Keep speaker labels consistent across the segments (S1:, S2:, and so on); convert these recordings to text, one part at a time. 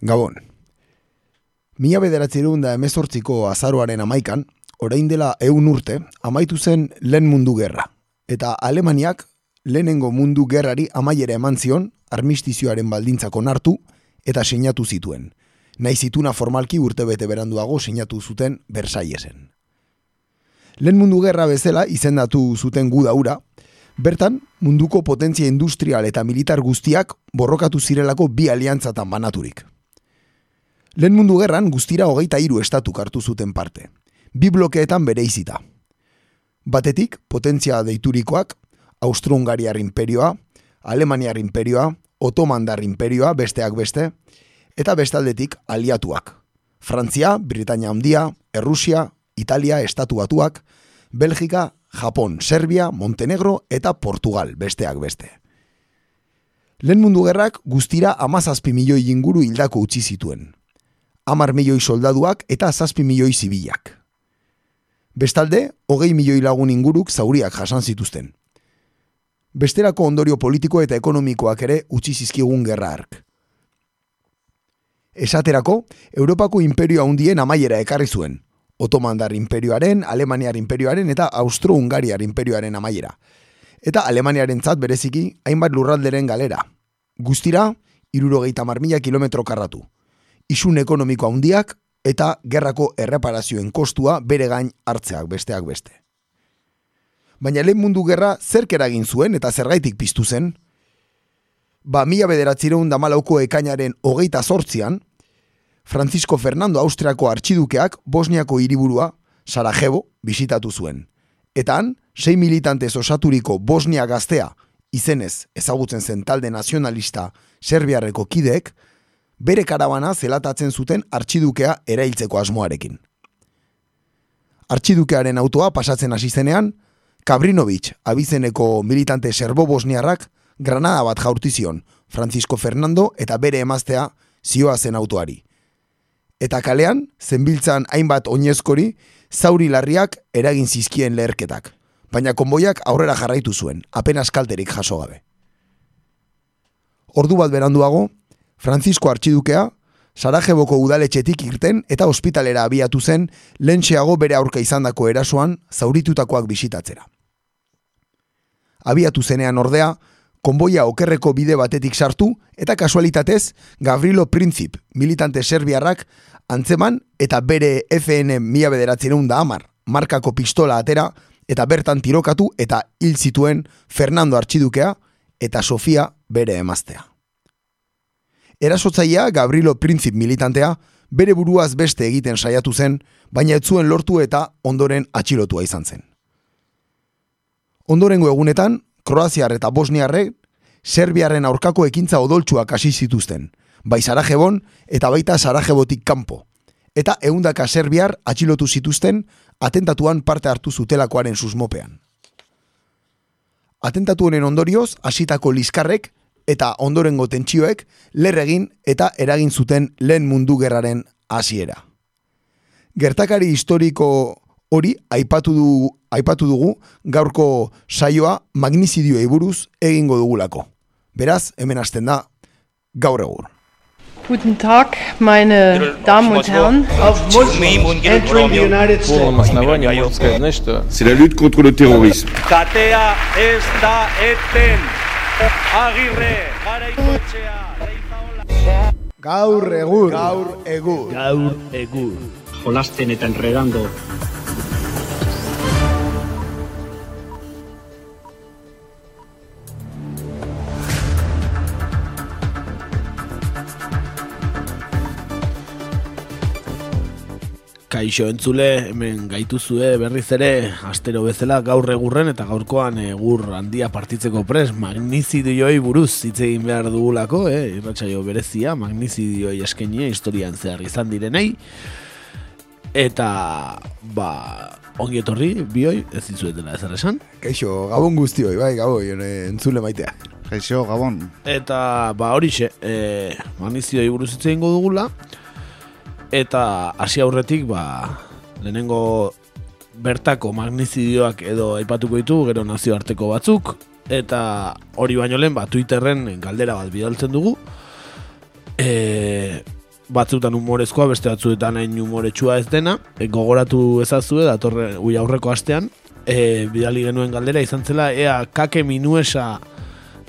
S1: Gabon. Mila bederatzerun da emezortziko azaroaren amaikan, orain dela eun urte, amaitu zen lehen mundu gerra. Eta Alemaniak lehenengo mundu gerrari amaiera eman zion, armistizioaren baldintzako nartu eta sinatu zituen. Nahi zituna formalki urte bete beranduago sinatu zuten Versaiesen. Lehen mundu gerra bezala izendatu zuten gu daura, bertan munduko potentzia industrial eta militar guztiak borrokatu zirelako bi aliantzatan banaturik. Lehen mundu gerran guztira hogeita hiru estatu hartu zuten parte. Bi blokeetan bere izita. Batetik, potentzia deiturikoak, Austro-Hungariar imperioa, Alemaniar imperioa, Otomandar imperioa, besteak beste, eta bestaldetik aliatuak. Frantzia, Britania Handia, Errusia, Italia, Estatu Batuak, Belgika, Japon, Serbia, Montenegro eta Portugal, besteak beste. Lehen mundu gerrak guztira amazazpi milioi inguru hildako utzi zituen. Amar milioi soldaduak eta zazpi milioi zibilak. Bestalde, hogei milioi lagun inguruk zauriak jasan zituzten. Besterako ondorio politiko eta ekonomikoak ere utzi zizkigun gerra ark. Esaterako, Europako imperio handien amaiera ekarri zuen. Otomandar imperioaren, Alemaniar imperioaren eta Austro-Hungariar imperioaren amaiera. Eta Alemaniaren zat bereziki, hainbat lurralderen galera. Guztira, irurogeita marmila kilometro karratu. Isun ekonomiko handiak eta gerrako erreparazioen kostua bere gain hartzeak besteak beste. Baina lehen mundu gerra zerk eragin zuen eta zergaitik piztu zen, ba mila bederatzireun damalauko ekainaren hogeita sortzian, Francisco Fernando Austriako artxidukeak Bosniako hiriburua Sarajevo bisitatu zuen. Eta han, sei militantez osaturiko Bosnia gaztea izenez ezagutzen zen talde nazionalista Serbiarreko kideek, bere karabana zelatatzen zuten artxidukea erailtzeko asmoarekin. Artxidukearen autoa pasatzen hasi zenean, Kabrinovic abizeneko militante serbo-bosniarrak granada bat jaurtizion Francisco Fernando eta bere emaztea zioa zen autoari. Eta kalean, zenbiltzan hainbat oinezkori, zauri larriak eragin zizkien leherketak. Baina konboiak aurrera jarraitu zuen, apenas kalterik jaso gabe. Ordu bat beranduago, Francisco Artxidukea, Sarajeboko udaletxetik irten eta ospitalera abiatu zen lentxeago bere aurka izandako erasoan zauritutakoak bisitatzera. Abiatu zenean ordea, konboia okerreko bide batetik sartu eta kasualitatez Gavrilo Princip, militante serbiarrak, antzeman eta bere FN mila bederatzen da amar, markako pistola atera eta bertan tirokatu eta hil zituen Fernando Artxidukea eta Sofia bere emaztea. Erasotzaia Gabrilo Princip militantea bere buruaz beste egiten saiatu zen, baina ez zuen lortu eta ondoren atxilotua izan zen. Ondorengo egunetan, Kroaziar eta Bosniarre, Serbiaren aurkako ekintza odoltsuak hasi zituzten, bai Sarajebon eta baita Sarajebotik kanpo. Eta eundaka Serbiar atxilotu zituzten atentatuan parte hartu zutelakoaren susmopean. Atentatu honen ondorioz, hasitako liskarrek eta ondorengo tentsioek lerregin eta eragin zuten lehen mundu gerraren hasiera. Gertakari historiko hori aipatu dugu, aipatu dugu gaurko saioa magnizidioei buruz egingo dugulako. Beraz, hemen hasten da gaur egur.
S2: Guten Tag, meine Damen und Herren.
S3: Entering the United States.
S4: C'est la lutte contre le terrorisme.
S5: Katea ez da eten. Agirre, garaikoetxea, leizaola.
S1: Gaur egur. Gaur egur.
S6: Gaur egur.
S3: Jolasten eta enredando.
S6: Kaixo entzule, hemen gaituzue berriz ere astero bezala gaur egurren eta gaurkoan egur handia partitzeko pres magnizidioi buruz hitz egin behar dugulako, eh? irratsaio berezia, magnizidioi eskenia historian zehar izan direnei eta ba ongi etorri bioi ez dizuetela ezer esan
S1: Kaixo, gabon guztioi, bai, gaboi, ene, entzule maitea.
S4: Kaixo, Gabon.
S6: eta ba horixe e, magnizidioi buruz hitz egingo dugula eta hasi aurretik ba lehenengo bertako magnizidioak edo aipatuko ditu gero nazioarteko batzuk. Eta hori baino lehen ba Twitterren galdera bat bidaltzen dugu. E, batzutan humorezkoa, beste batzuetan hain humoretsua ez dena, e, gogoratu ezazue, datorre ui aurreko astean, e, bidali genuen galdera izan zela, ea kake minuesa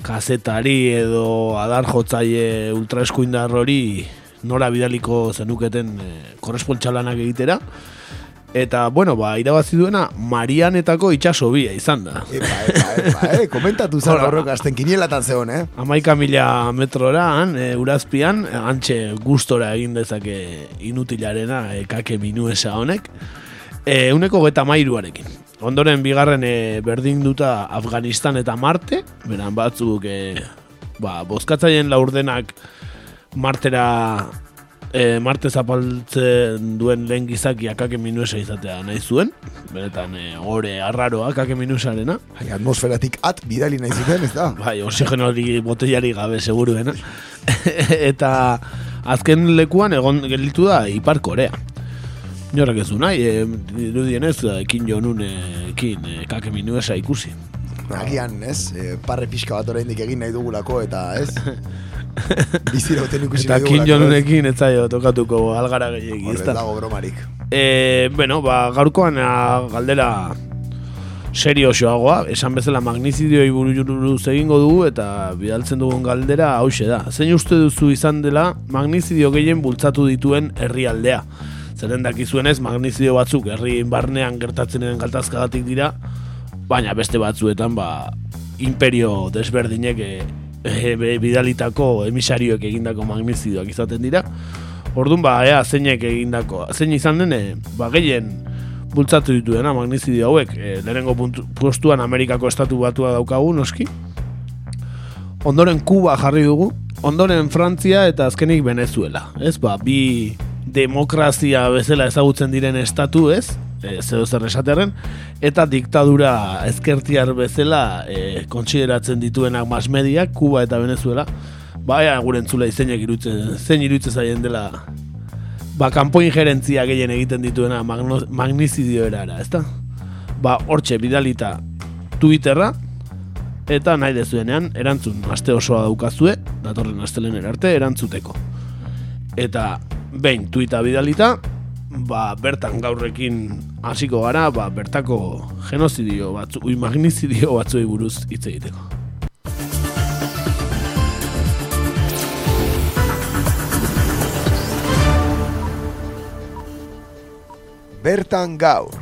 S6: kazetari edo adar jotzaile ultraeskuindar hori nora bidaliko zenuketen e, korrespontxalanak egitera, Eta, bueno, ba, irabazi duena Marianetako itxaso bia izan da.
S1: Epa, epa, epa, eh? komentatu zara horrek azten kinielatan zeon, eh?
S6: Amaika mila metrora, eh, urazpian, antxe gustora egin dezake inutilarena, eh, kake minuesa honek, eh, uneko geta mairuarekin. Ondoren bigarren eh, berdin duta Afganistan eta Marte, beran batzuk eh, ba, bozkatzaien laurdenak Martera e, Marte zapaltzen duen lehen gizaki akake minuesa izatea nahi zuen, benetan e, ore arraroa akake minusarena.
S1: Hai, atmosferatik at bidali nahi zuten, ez da?
S6: Bai, oxigeno hori botellari gabe seguruen. Eta azken lekuan egon gelitu da Ipar Korea. Norrak ez du nahi, e, dirudien ez, ekin jo nun ekin e, kake minuesa ikusi.
S1: Agian, ez, e, parre pixka bat oraindik egin nahi dugulako, eta ez, Biziroten ikusi
S6: Eta kin jonunekin ez zaio tokatuko algara gehiagi.
S1: Horre dago bromarik.
S6: E, bueno, ba, gaurkoan galdera serio xoagoa, esan bezala magnizidioi buruz egingo dugu eta bidaltzen dugun galdera hause da. Zein uste duzu izan dela magnizidio gehien bultzatu dituen herrialdea. Zeren dakizuenez magnizidio batzuk herri barnean gertatzen den galtazkagatik dira, baina beste batzuetan ba, imperio desberdinek e, bidalitako emisarioek egindako magnizidioak izaten dira. Orduan ba, ea, zeinek egindako, zein izan dene, ba, gehien bultzatu dituena magnizidio hauek, e, lehenengo postuan Amerikako estatu batua daukagu, noski. Ondoren Kuba jarri dugu, ondoren Frantzia eta azkenik Venezuela. Ez ba, bi demokrazia bezala ezagutzen diren estatu, ez? E, zeo zer esaterren, eta diktadura ezkertiar bezala e, kontsideratzen dituenak masmediak, Kuba eta Venezuela, baina gure entzula izeinek irutzen, zein irutzen zaien dela, ba, kanpo injerentzia gehien egiten dituena magnizidio erara, ezta? Ba, hortxe, bidalita Twitterra, eta nahi dezuenean, erantzun, aste osoa daukazue, datorren astelen erarte, erantzuteko. Eta, behin, tuita bidalita, ba, bertan gaurrekin hasiko gara, ba, bertako genozidio batzu, ui magnizidio batzuei buruz hitz egiteko.
S1: Bertan gaur.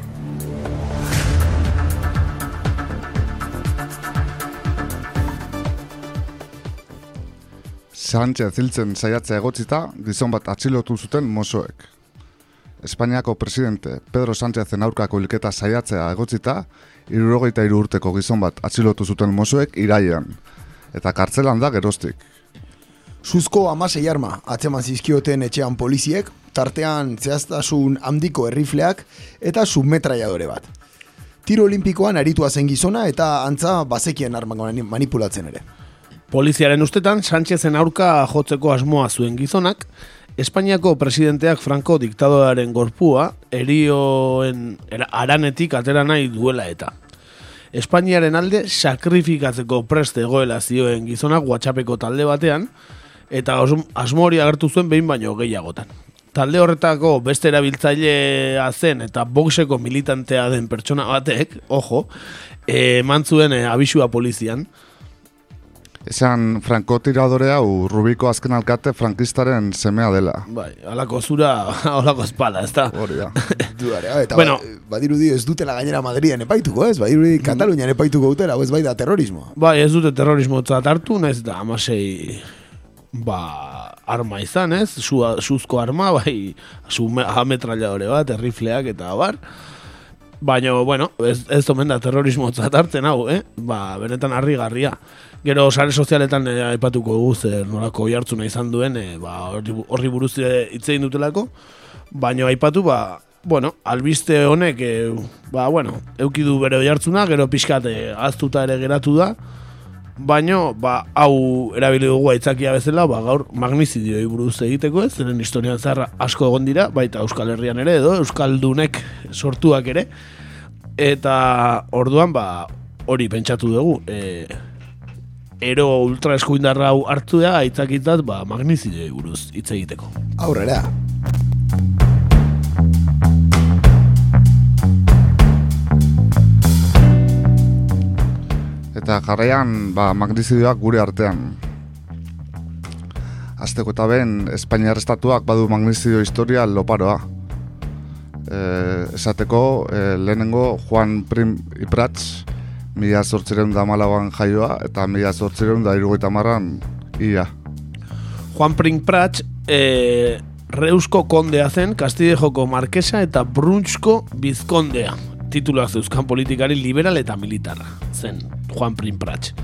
S4: Sánchez hiltzen saiatzea egotzita, gizon bat atxilotu zuten mosoek. Espainiako presidente Pedro Sánchezen aurkako hilketa saiatzea egotzita, irurogeita iru urteko gizon bat atxilotu zuten mozuek iraian, eta kartzelan da gerostik.
S1: Suzko amasei arma atzeman zizkioten etxean poliziek, tartean zehaztasun handiko errifleak eta submetraiadore bat. Tiro olimpikoan aritua zen gizona eta antza bazekien armak manipulatzen ere.
S6: Poliziaren ustetan, Sánchezen aurka jotzeko asmoa zuen gizonak, Espainiako presidenteak Franco diktadoaren gorpua erioen aranetik atera nahi duela eta. Espainiaren alde sakrifikatzeko preste egoela zioen gizonak WhatsAppeko talde batean eta asmori agertu zuen behin baino gehiagotan. Talde horretako beste erabiltzailea zen eta boxeko militantea den pertsona batek, ojo, eman zuen eh, abisua polizian,
S4: Esan Franco tiradorea u Rubiko azken alkate frankistaren semea dela.
S6: Bai, alako zura, alako espala, ez da.
S4: Hori da.
S1: eta bueno, ba, badiru ez dutela gainera Madrian epaituko, ez? Badiru di Katalunian epaituko dutela, ez bai da terrorismo.
S6: Bai, ez dute terrorismo hartu, ez da, amasei, ba, arma izan, ez? Suzko arma, bai, zu ametralladore bat, errifleak eta bar. Baina, bueno, ez, ez omen da terrorismo hartzen hau, eh? Ba, benetan harri garria. Gero sare sozialetan eh, aipatuko dugu zer nolako jartzuna izan duen, eh, ba, horri buruz hitz egin dutelako, baina aipatu ba, bueno, albiste honek eh, ba, bueno, euki du bere jartzuna, gero pixkat eh, aztuta ere geratu da, baina ba, hau erabili dugu aitzakia bezala, ba, gaur magnizidioi buruz egiteko ez, zeren historian zarra asko egon dira, baita Euskal Herrian ere edo, Euskaldunek sortuak ere, eta orduan ba, hori pentsatu dugu, eh, ero ultra eskuindarra hau hartu da, aitzakitzat, ba, magnizidei buruz hitz egiteko.
S1: Aurrera.
S4: Eta jarraian, ba, magnizidioak gure artean. Azteko eta ben, Espainiar estatuak badu magnizidio historia loparoa. E, esateko, e, lehenengo Juan Prim Ipratz, mila zortzireun da malaban jaioa, eta mila zortzireun da irugaita marran ia.
S6: Juan Prim Prats, e, Reusko kondea zen, Castillejoko markesa eta Brunsko bizkondea. Tituluak zeuzkan politikari liberal eta militarra zen Juan Prim Prats.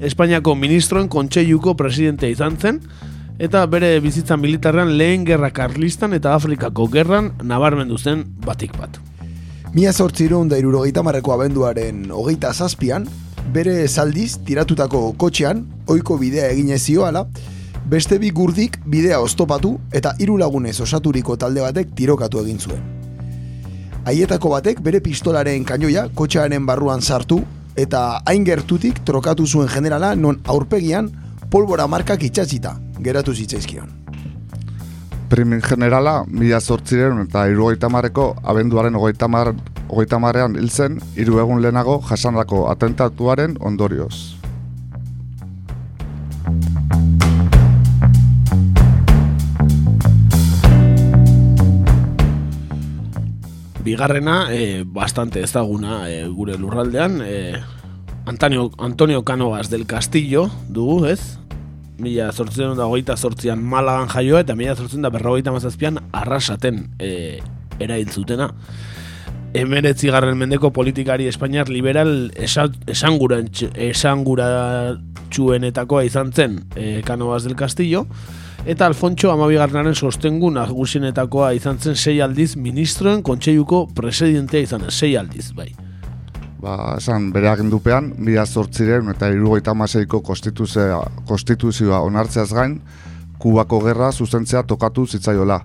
S6: Espainiako ministroen kontseiluko presidente izan zen, eta bere bizitza militarrean lehen gerra karlistan eta Afrikako gerran nabarmendu zen batik bat.
S1: Mia zortzireun da irurogeita marreko abenduaren hogeita zazpian, bere zaldiz tiratutako kotxean, ohiko bidea egin zioala, beste bi gurdik bidea oztopatu eta hiru lagunez osaturiko talde batek tirokatu egin zuen. Haietako batek bere pistolaren kainoia kotxearen barruan sartu eta hain gertutik trokatu zuen generala non aurpegian polbora markak itxatzita, geratu zitzaizkion.
S4: Primin generala, mila zortzireun eta irugaita marreko abenduaren ogeita, mar, ogeita marrean hil zen, hiru egun lehenago jasandako atentatuaren ondorioz.
S6: Bigarrena, e, bastante ezaguna e, gure lurraldean, e, Antonio, Antonio Canovas del Castillo dugu, ez? Mila zortzen da hogeita zortzian Malagan jaioa eta mila zortzen da berrogeita mazazpian arrasaten e, erail zutena. Emeretzi garren mendeko politikari espainiar liberal esanguratxuenetakoa izan zen e, Canovas del Castillo, eta Alfontxo amabigarnaren sostengu nagusienetakoa izan zen sei aldiz ministroen kontseiluko presidentea izan sei aldiz, bai.
S4: Ba, esan, bere agindupean, mila zortziren eta irugaita maseiko konstituzioa, konstituzioa onartzeaz gain, Kubako gerra zuzentzea tokatu zitzaiola,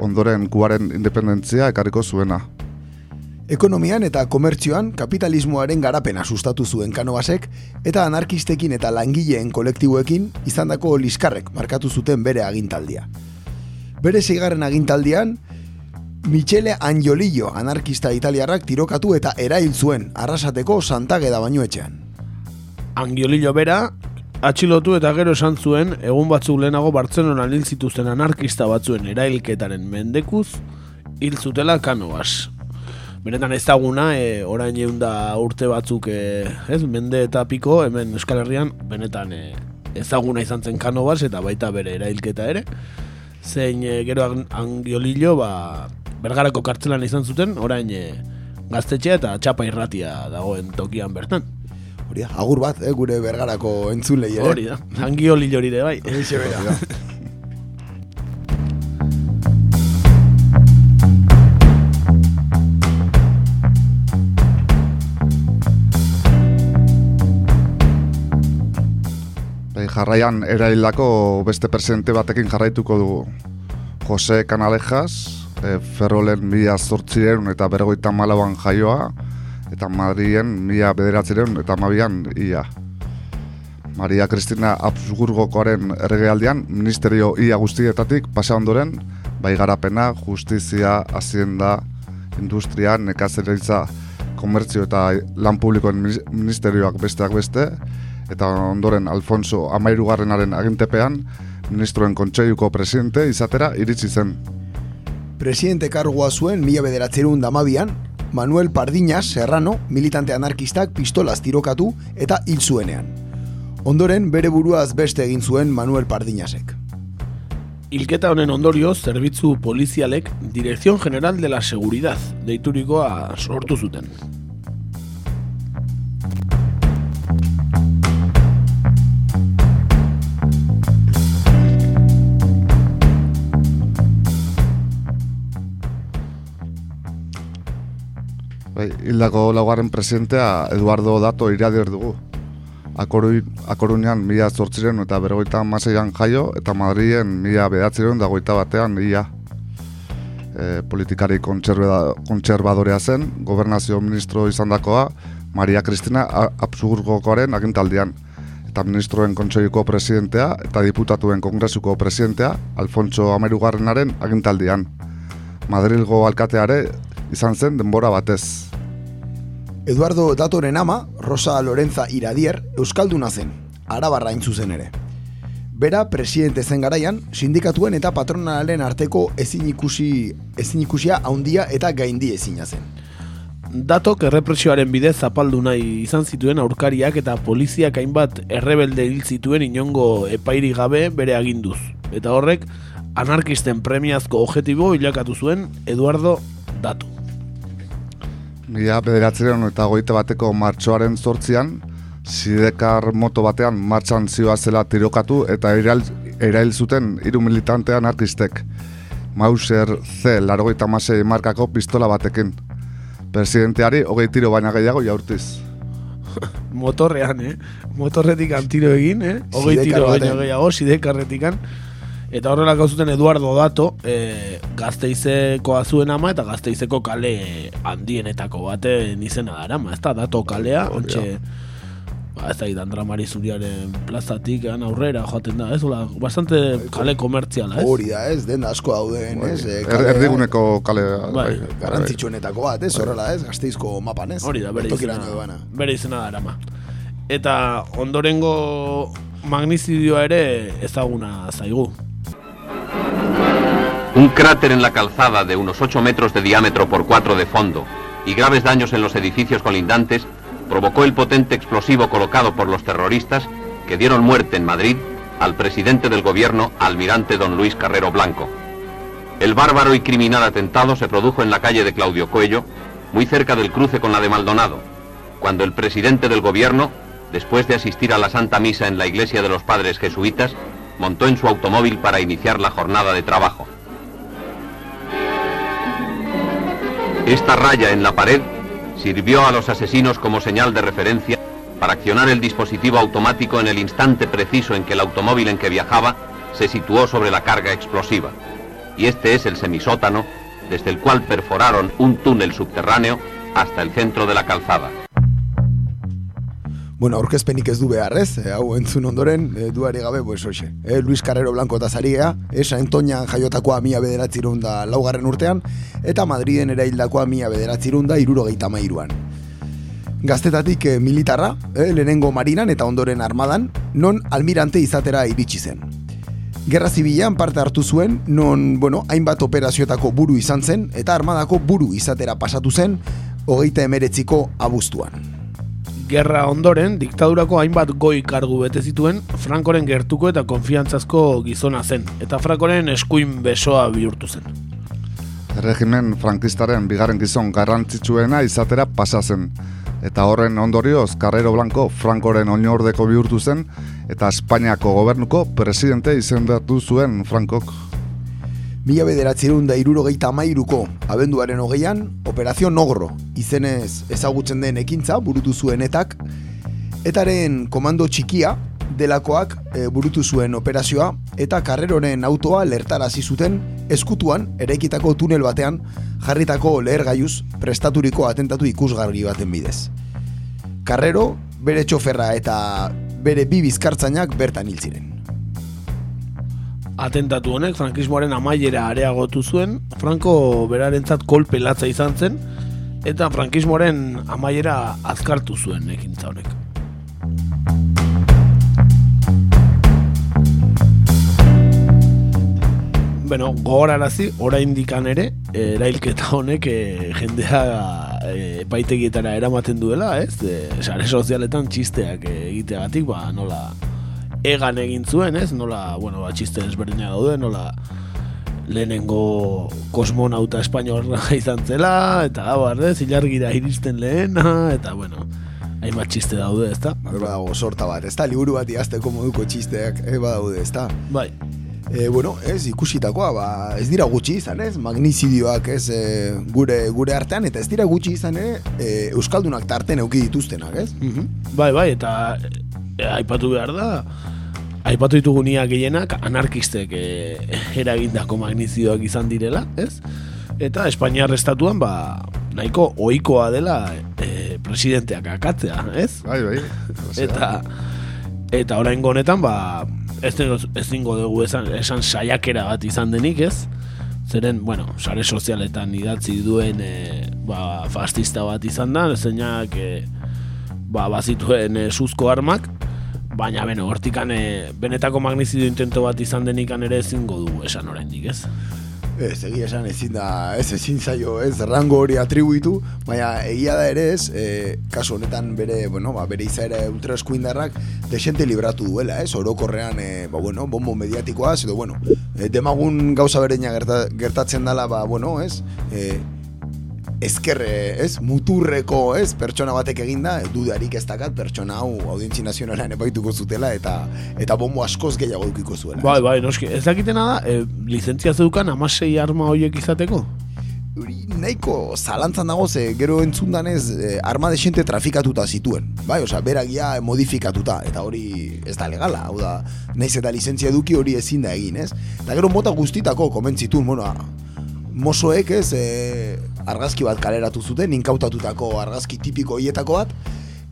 S4: ondoren Kubaren independentzia ekarriko zuena.
S1: Ekonomian eta komertzioan kapitalismoaren garapena sustatu zuen kanobasek eta anarkistekin eta langileen kolektiboekin izandako liskarrek markatu zuten bere agintaldia. Bere zigarren agintaldian, Michele Angiolillo anarkista italiarrak tirokatu eta erail zuen arrasateko santageda baino etxean.
S6: Angiolillo bera, atxilotu eta gero esan zuen, egun batzuk lehenago Bartzelona hil zituzten anarkista batzuen erailketaren mendekuz, hil zutela kanobas. Benetan ezaguna, e, orain egun urte batzuk, e, ez, mende eta piko, hemen Euskal Herrian, benetan e, ezaguna izan zen kanobas eta baita bere erailketa ere. Zein e, gero angiolillo, ba, bergarako kartzelan izan zuten, orain e, gaztetxea eta txapa irratia dagoen tokian bertan.
S1: Hori da, agur bat, eh, gure bergarako entzulei, ere.
S6: Hori da, angiolillo hori de bai.
S1: Horixe bera.
S4: Bai, jarraian eraildako beste presente batekin jarraituko dugu. Jose Canalejas, e, Ferrolen mila zortzireun eta bergoita malauan jaioa, eta Madrien mila bederatzireun eta mabian ia. Maria Cristina Habsburgokoaren erregealdian, ministerio ia guztietatik pasa ondoren, bai garapena, justizia, hazienda, industria, nekazeritza, komertzio eta lan publikoen ministerioak besteak beste, eta ondoren Alfonso Amairugarrenaren agintepean, ministroen kontseiluko presidente izatera iritsi zen.
S1: Presidente kargoa zuen mila bederatzerun damabian, Manuel Pardiñas Serrano, militante anarkistak pistolaz tirokatu eta hil zuenean. Ondoren bere buruaz beste egin zuen Manuel Pardiñasek.
S6: Hilketa honen ondorio, zerbitzu polizialek Dirección General de la Seguridad deiturikoa sortu zuten.
S4: Bai, hildako laugarren presidentea Eduardo Dato iradir dugu. Akoru, Akorunean mila zortziren eta bergoita maseian jaio eta Madrien mila bedatziren da goita batean ia. E, politikari kontserbadorea zen, gobernazio ministro izandakoa Maria Cristina Absurgokoaren agintaldian. eta ministroen kontseiluko presidentea eta diputatuen kongresuko presidentea Alfonso Amerugarrenaren agintaldian. Madrilgo alkateare izan zen denbora batez.
S1: Eduardo Datoren ama, Rosa Lorenza Iradier, Euskalduna zen, arabarra zuzen ere. Bera, presidente zen garaian, sindikatuen eta patronalen arteko ezin ikusi, ezin ikusia haundia eta gaindi ezina zen.
S6: Datok errepresioaren bidez zapaldu nahi izan zituen aurkariak eta poliziak hainbat errebelde hil zituen inongo epairi gabe bere aginduz. Eta horrek, anarkisten premiazko objetibo bilakatu zuen Eduardo Dato.
S4: Mila bederatzeren eta goite bateko martxoaren zortzian, Sidekar moto batean martxan zioa zela tirokatu eta erail, erail zuten hiru militante anarkistek. Mauser C. Larogeita masei markako pistola batekin. Presidenteari hogei tiro baina gehiago jaurtiz.
S6: Motorrean, eh? Motorretik tiro egin, eh? Hogei tiro baina gehiago, sidekarretik Eta horrela zuten Eduardo Dato, e, gazteizeko azuen ama eta gazteizeko kale handienetako baten izena dara, ez da, Dato kalea, ontxe, ba, ez da, Andra Mari Zuriaren plazatik egan aurrera joaten da, ez, Ola, bastante kale komertziala, ez?
S1: Hori da, ez, den asko dauden, ez?
S4: E, kale, erdiguneko kale,
S6: bai, bai,
S1: garrantzitsuenetako bat, ez, horrela, ez, gazteizko mapan, ez?
S6: Hori da, bere izena, bere izena dara, ma. Eta ondorengo magnizidioa ere ezaguna zaigu.
S7: Un cráter en la calzada de unos 8 metros de diámetro por 4 de fondo y graves daños en los edificios colindantes provocó el potente explosivo colocado por los terroristas que dieron muerte en Madrid al presidente del gobierno, almirante don Luis Carrero Blanco. El bárbaro y criminal atentado se produjo en la calle de Claudio Cuello, muy cerca del cruce con la de Maldonado, cuando el presidente del gobierno, después de asistir a la Santa Misa en la iglesia de los padres jesuitas, montó en su automóvil para iniciar la jornada de trabajo. Esta raya en la pared sirvió a los asesinos como señal de referencia para accionar el dispositivo automático en el instante preciso en que el automóvil en que viajaba se situó sobre la carga explosiva. Y este es el semisótano desde el cual perforaron un túnel subterráneo hasta el centro de la calzada.
S1: Bueno, aurkezpenik ez du behar, ez? E, hau entzun ondoren, e, duari gabe, pues, oxe. E, Luis Carrero Blanco eta zaria, esa entoñan jaiotakoa mila bederatzirun da laugarren urtean, eta Madriden eraildakoa mila bederatzirun da irurogeita mairuan. Gaztetatik e, militarra, e, lehenengo marinan eta ondoren armadan, non almirante izatera iritsi zen. Gerra zibilan parte hartu zuen, non, bueno, hainbat operazioetako buru izan zen, eta armadako buru izatera pasatu zen, hogeita emeretziko abuztuan.
S6: Gerra ondoren, diktadurako hainbat goi kargu bete zituen Frankoren gertuko eta konfiantzazko gizona zen, eta Frankoren eskuin besoa bihurtu zen.
S4: Regimen frankistaren bigarren gizon garrantzitsuena izatera pasa zen, eta horren ondorioz Carrero Blanco Frankoren oinordeko bihurtu zen, eta Espainiako gobernuko presidente izendatu zuen Frankok.
S1: Mila bederatzerun da irurogeita mairuko abenduaren hogeian, Operazio Nogro izenez ezagutzen den ekintza burutu zuenetak, etaren komando txikia delakoak e, burutu zuen operazioa eta karreroren autoa lertarazi zuten eskutuan erekitako tunel batean jarritako lehergaiuz prestaturiko atentatu ikusgarri baten bidez. Karrero, bere txoferra eta bere bi bizkartzainak bertan hil ziren
S6: atentatu honek frankismoaren amaiera areagotu zuen, Franco berarentzat kolpe latza izan zen, eta frankismoaren amaiera azkartu zuen ekintza honek. Bueno, gogorarazi, orain dikan ere, erailketa honek e, jendea e, paitegietara eramaten duela, ez? E, sare sozialetan txisteak egiteagatik, ba, nola, egan egin zuen, ez? Nola, bueno, ba, txiste ezberdina daude, nola lehenengo kosmonauta espainolra izan zela, eta hau arde, zilargira iristen lehena, eta bueno, hainbat txiste daude, ezta?
S1: Bai, badago sorta bat, ezta? Liburu bat iazteko moduko txisteak, e, badaude, ezta?
S6: Bai.
S1: E, bueno, ez ikusitakoa, ba, ez dira gutxi izan, ez? Magnizidioak, ez, e, gure, gure artean, eta ez dira gutxi izan, e, Euskaldunak tarten euki dituztenak, ez?
S6: Mm Bai, bai, eta e, aipatu behar da, aipatu ditugu nia gehienak anarkistek e, eragindako magnizioak izan direla, ez? Eta Espainiar estatuan, ba, nahiko ohikoa dela e, presidenteak akatzea, ez?
S4: Bai, bai.
S6: Eta eta orain honetan ba, ez, ez dingo dugu esan, esan saiakera bat izan denik ez, zeren, bueno, sare sozialetan idatzi duen e, ba, fascista bat izan da, zeinak e, ba, bazituen e, suzko armak, baina beno, hortikan e, benetako magnizidio intento bat izan denikan ere ezingo dugu esan oraindik ez.
S1: Ez, egia esan ezin da, ez ezin zaio, ez, rango hori atribuitu, baina egia da ere ez, e, kasu honetan bere, bueno, ba, bere izaera ultra eskuindarrak desente libratu duela, ez, orokorrean, e, ba, bueno, bombo mediatikoa, edo, bueno, e, demagun gauza bereina gertatzen dela, ba, bueno, ez, e, ezkerre, ez, muturreko, ez, pertsona batek eginda, dudarik ez dakat pertsona hau audientzi nazionalean epaituko zutela eta eta bombo askoz gehiago dukiko zuela.
S6: Bai, bai, noski, ez dakitena da, e, lizentzia zeukan amasei arma horiek izateko?
S1: Nahiko zalantzan dago ze gero entzundan ez e, arma desente trafikatuta zituen. Bai, osea, beragia modifikatuta eta hori ez da legala, hau da, naiz eta lizentzia eduki hori ezin da egin, ez? Eta gero mota guztitako komentzitun, bueno, mosoek ez e, argazki bat kaleratu zuten, inkautatutako argazki tipiko hietako bat,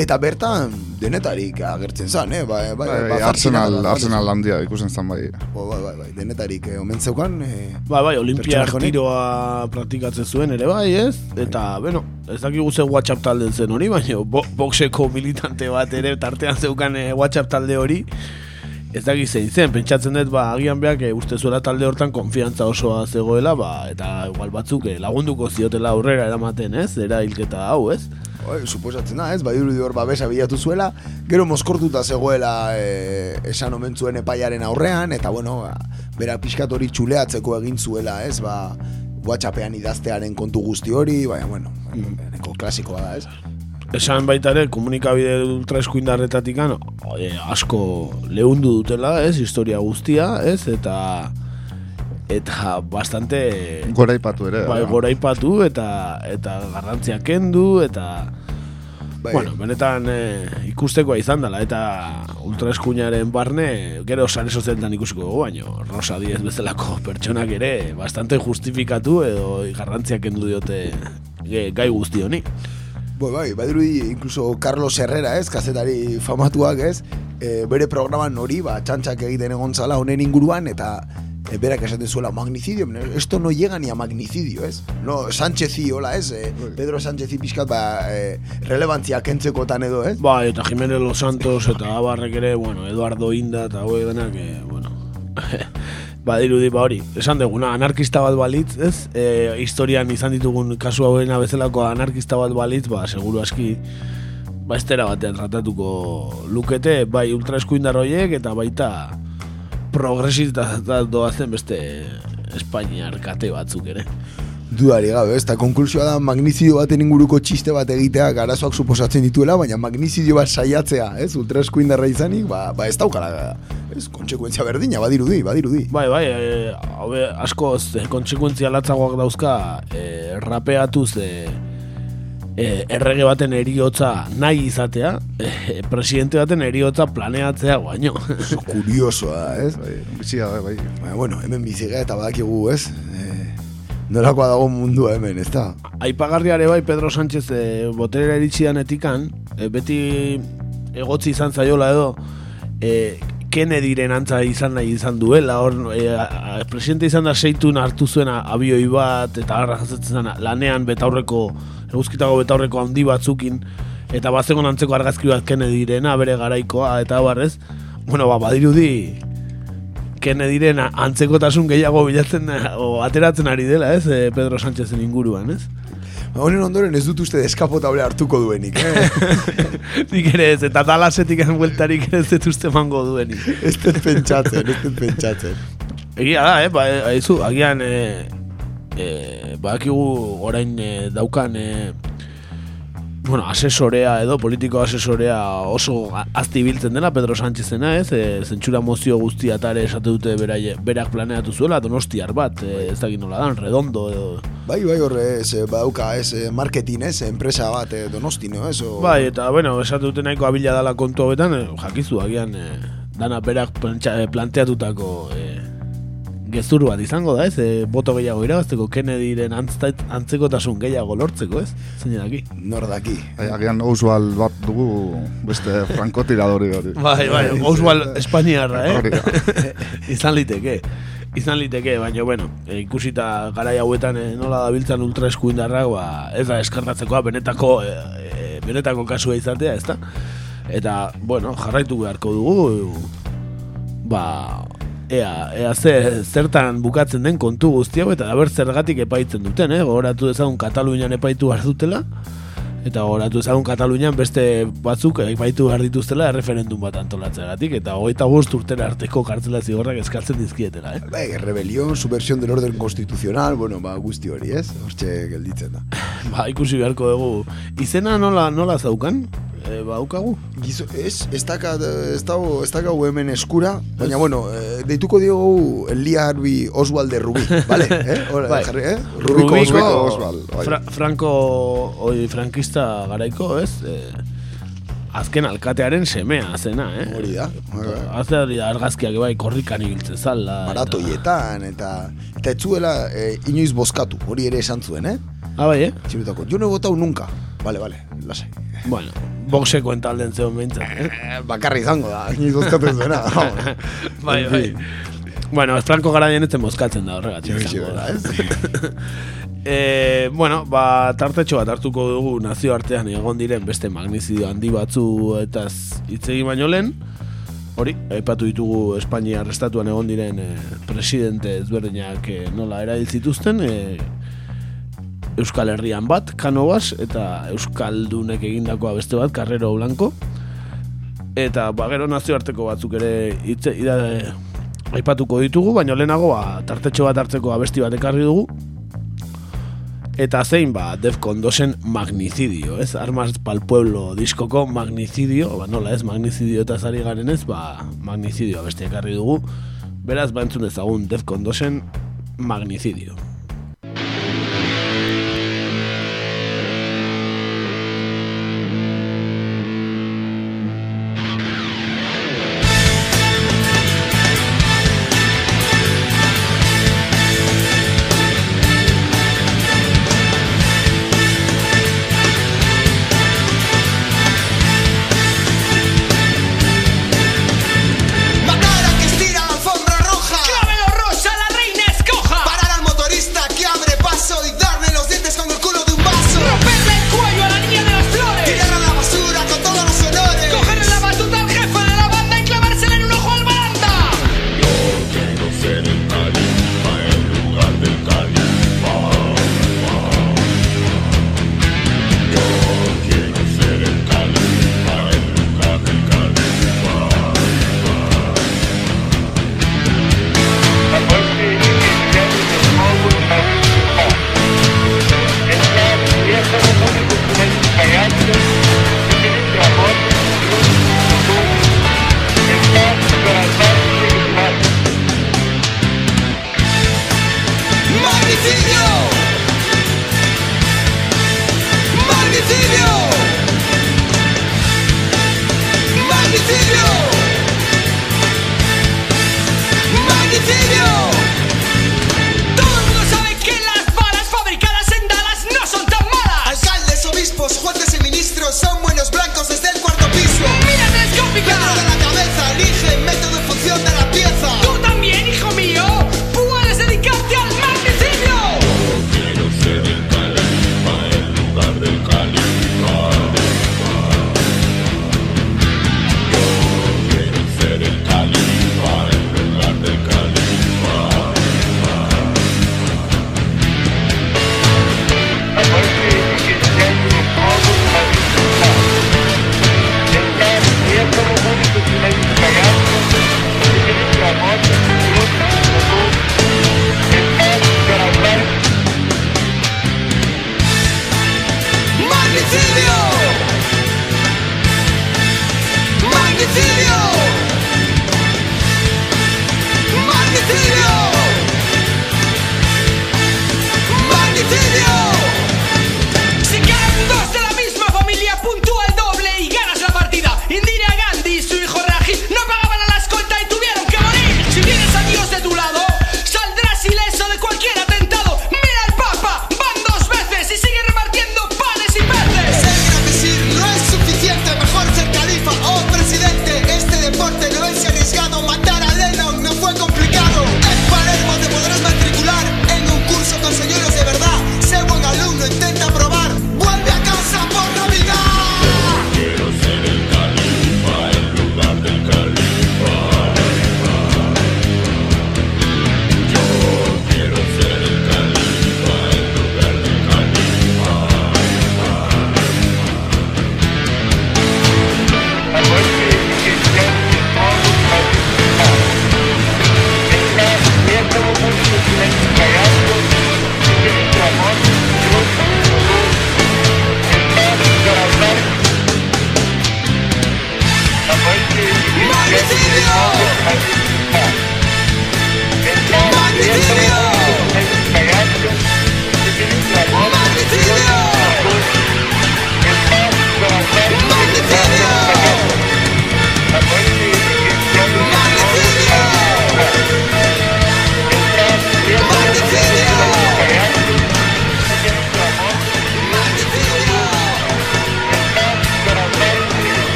S1: eta bertan denetarik agertzen zen, eh? Bai, bai,
S4: bai, bai, arsenal, arsenal handia ikusen zen bai.
S1: Bai, bai, bai, bai denetarik eh, omen zeukan. Eh,
S6: bai, bai, olimpia tiroa praktikatzen zuen ere bai, ez? Eta, bai. bueno, ez dakigu ze WhatsApp talde zen hori, baina bo, boxeko militante bat ere tartean zeukan eh, WhatsApp talde hori ez da zein zen, pentsatzen dut, ba, agian behar, e, uste zuela talde hortan konfiantza osoa zegoela, ba, eta igual batzuk e, lagunduko ziotela aurrera eramaten, ez? Era hilketa hau, ez?
S1: Oi, suposatzen da, ez? Ba, hor babesa bilatu zuela, gero moskortuta zegoela e, esan omentzuen epaiaren aurrean, eta bueno, ba, bera pixkat hori txuleatzeko egin zuela, ez? Ba, WhatsAppean idaztearen kontu guzti hori, baina, bueno, mm. klasikoa da, ez?
S6: Esan baita ere komunikabide ultraeskuindarretatik asko lehundu dutela, ez, historia guztia, ez, eta eta bastante
S4: goraipatu ere.
S6: Bai, goraipatu eta eta garrantzia kendu eta bai. Bueno, benetan e, ikustekoa izan dela eta ultraeskuinaren barne gero sare sozialetan ikusiko dugu, baino Rosa Diez bezalako pertsonak ere bastante justifikatu edo garrantzia kendu diote gai guzti honi.
S1: Bai, bai, badirudi incluso Carlos Herrera, ez, kazetari famatuak, ez, e, bere programan hori, ba, txantxak egiten egon zala honen inguruan, eta e, berak esaten zuela magnicidio, esto no llega ni a magnicidio, ez? No, Sánchez hola, ez? E, Pedro Sánchez pixkat, ba, e, relevantzia kentzekotan edo, ez?
S6: Ba, eta Jiménez Los Santos, eta Abarrek ere, bueno, Eduardo Inda, eta hoi denak, bueno, Ba, dirudi, ba hori, esan duguna, anarkista bat balitz, ez? E, historian izan ditugun kasu hauena bezalako anarkista bat balitz, ba, seguru aski, ba, estera batean tratatuko lukete, bai, ultraeskuindar horiek, eta baita progresista doazen beste Espainiar kate batzuk ere
S1: dudari gabe, ez, eta konklusioa da magnizidio baten inguruko txiste bat egitea garazoak suposatzen dituela, baina magnizidio bat saiatzea, ez, ultrasko indarra izanik, ba, ba ez daukala, ez, kontsekuentzia berdina, badirudi, badirudi.
S6: Bai, bai, e, hau asko, e, kontsekuentzia latzagoak dauzka, e, rapeatuz, e, e, errege baten eriotza nahi izatea, e, presidente baten eriotza planeatzea baino.
S1: Kuriosoa, ez?
S4: Bai, bizia, bai,
S1: bai. bueno, hemen biziga eta badakigu, ez? Nolakoa dago mundu hemen, ez da?
S6: Aipagarriare bai Pedro Sánchez e, boterera eritsidan etikan, e, beti egotzi izan zaiola edo, e, Kennedyren antza izan nahi izan duela, hor, e, presidente izan da seitun hartu zuen abioi bat, eta harra jasetzen lanean betaurreko, eguzkitago betaurreko handi batzukin, eta bazegon antzeko argazki bat Kennedyrena, bere garaikoa, eta barrez, bueno, ba, badirudi, Kennedyren antzekotasun gehiago bilatzen o ateratzen ari dela, ez? Eh, Pedro Sánchezen inguruan, ez?
S1: Honen ondoren ez dut uste deskapotable hartuko duenik, eh?
S6: Nik ere ez, eta talasetik egin bueltarik ez dut uste mango duenik.
S1: ez dut pentsatzen, ez dut pentsatzen.
S6: Egia da, eh? Ba, ezu, agian, eh, eh, ba, orain eh, daukan, eh, bueno, asesorea edo politiko asesorea oso azti biltzen dela Pedro Sánchezena, ez? E, zentsura mozio guztia tare esate dute beraie, berak planeatu zuela donostiar bat, e, ez da nola dan, redondo edo...
S1: Bai, bai, horre, ez, e, bauka, ez, e, marketing, ez, enpresa bat, e, donostino, ez? O...
S6: Bai, eta, bueno, esate dute nahiko abila dala kontu hauetan, e, jakizu, agian, e, dana berak planteatutako e, gezur bat izango da, ez? E, boto gehiago irabazteko Kennedyren antzekotasun gehiago lortzeko, ez? Zein daki?
S1: Nor daki.
S4: Bai, agian Oswald bat dugu beste frankotiradori hori.
S6: Bai, bai, Oswald Espainiarra, eh? Izan liteke. Izan liteke, baina, bueno, e, ikusita garai hauetan e, nola dabiltzan ultra eskuindarrak, ba, ez da eskartatzekoa benetako, e, e, benetako kasua izatea, ez da? Eta, bueno, jarraitu beharko dugu, ba, ea, ea ze, zertan bukatzen den kontu guzti hau, eta aber zergatik epaitzen duten, eh? Gogoratu dezagun Katalunian epaitu behar dutela, eta gogoratu ezagun Katalunian beste batzuk epaitu behar dituztela erreferendum bat antolatzeagatik, eta hogeita bost urtera arteko kartzela zigorrak eskatzen dizkietela, eh?
S1: Bai, rebelión, subversión del orden constitucional, bueno, ba, guzti hori, ez? Hortxe gelditzen da.
S6: Ba, ikusi beharko dugu. Izena nola, nola zaukan? E, ba, ukagu?
S1: Gizo, ez, ez daka, ez dago, ez daka hemen eskura, baina, bueno, eh, deituko diogu Elia Harbi Oswald de Rubi, vale? Eh? Hora,
S6: Bai.
S1: jarri, eh? Rubiko
S6: Rubiko
S1: Oswald.
S4: Bai.
S6: Fra Franco, oi, frankista garaiko, ez? E, azken alkatearen semea zena, eh?
S1: Hori da. Bai.
S6: Azte hori da argazkiak bai korrikan ibiltzen zala. eta-
S1: Maratoietan, eta... Eta ez zuela eh, inoiz bozkatu, hori ere esan zuen, eh?
S6: Ah, bai, eh?
S1: Txirutako, jo no he votado nunca. Vale, vale, lasai.
S6: Bueno, boxeko entalden zeon behintzat, eh?
S1: Eh, bakarri izango da, bozkatu ez zuena.
S6: bai,
S1: En
S6: bai.
S1: fin.
S6: Bueno, ez Franco garaien ez mozkatzen da horregatik. Izango
S1: bera,
S6: da.
S1: ez?
S6: E, bueno, ba, tartetxo bat hartuko dugu nazioartean egon diren beste magnizidio handi batzu eta hitz egin baino lehen. Hori, aipatu ditugu Espainia arrestatuan egon diren e, presidente ezberdinak e, nola erail zituzten. E, Euskal Herrian bat, Canovas, eta Euskaldunek egindakoa beste bat, Carrero Blanco. Eta ba, gero nazioarteko batzuk ere hitze, ida, aipatuko ditugu, baina lehenago ba, tartetxo bat hartzeko abesti bat ekarri dugu. Eta zein ba, Defcon dosen magnicidio, ez? Armas pal pueblo diskoko magnicidio, ba, nola ez, magnicidio eta zari garen ez, ba, magnicidio abesti ekarri dugu. Beraz, ba entzun ezagun Defcon dosen magnicidio.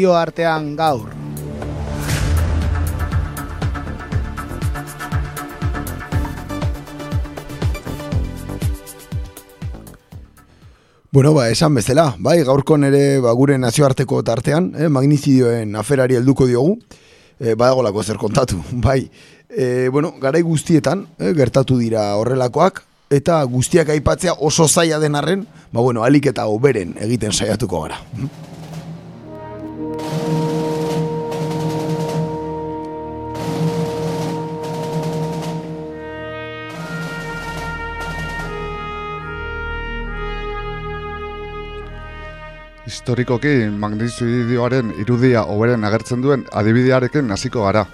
S6: Nazioartean gaur.
S1: Bueno, ba, esan bezala, bai, gaurkon ere ba, gure nazioarteko tartean, eh, magnizidioen aferari helduko diogu, eh, badagolako zer kontatu, bai. Eh, bueno, garai guztietan, eh, gertatu dira horrelakoak, eta guztiak aipatzea oso zaila den arren, ba, bueno, alik eta oberen egiten saiatuko gara.
S4: Historikoki magnizidioaren irudia oberen agertzen duen adibidearekin hasiko gara.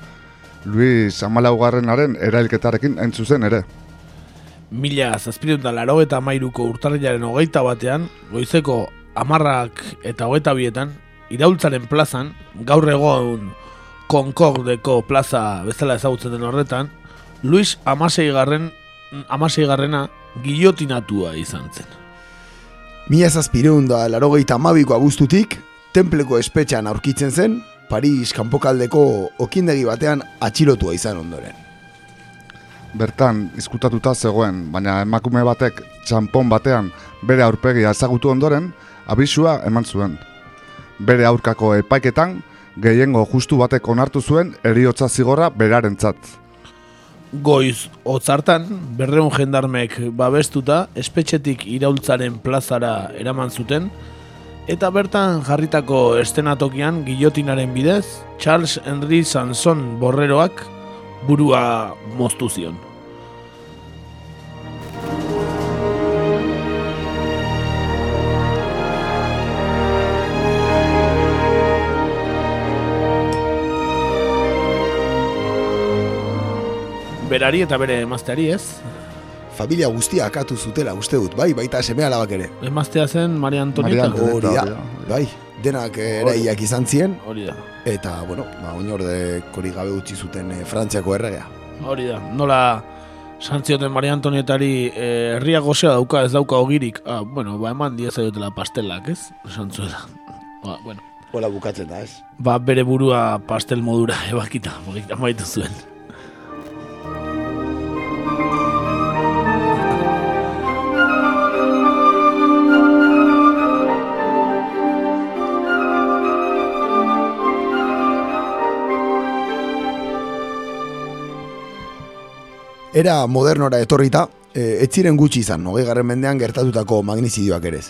S4: Luis Amalaugarrenaren erailketarekin hain ere.
S6: Mila zazpirun da laro eta mairuko urtarriaren hogeita batean, goizeko amarrak eta hogeita bietan, iraultzaren plazan, gaur egon Concordeko plaza bezala ezagutzen den horretan, Luis Amasei garren, Amasei garrena izan zen.
S1: Mila zazpireun da larogeita amabiko abuztutik, templeko espetxan aurkitzen zen, Paris kanpokaldeko okindegi batean atxilotua izan ondoren.
S4: Bertan, izkutatuta zegoen, baina emakume batek txampon batean bere aurpegia ezagutu ondoren, abisua eman zuen. Bere aurkako epaiketan, gehiengo justu batek onartu zuen eriotza zigorra berarentzat.
S6: Goiz otzartan, berreun jendarmek babestuta, espetxetik iraultzaren plazara eraman zuten, eta bertan jarritako estenatokian guillotinaren bidez, Charles Henry Sanson borreroak burua moztu zion. Berari eta bere emazteari ez?
S1: Familia guztia akatu zutela uste dut, bai, baita seme alabak ere.
S6: Emaztea zen Maria Antonieta.
S4: Maria
S1: Hori da,
S4: Antonieta,
S1: bai, denak eraiak izan ziren,
S6: Hori da.
S1: eta, bueno, ba, oinorde kori gabe utzi zuten eh, Frantziako erregea.
S6: Hori da, nola santzioten Maria Antonietari eh, herria gozea dauka ez dauka ogirik. Ah, bueno, ba eman dieza dutela pastelak, ez? Santzuela. Ba, bueno.
S1: Hola bukatzen da, ez?
S6: Ba, bere burua pastel modura ebakita, amaitu zuen.
S1: Era modernora etorrita, e, ez ziren gutxi izan, hogei garren mendean gertatutako magnizidioak erez.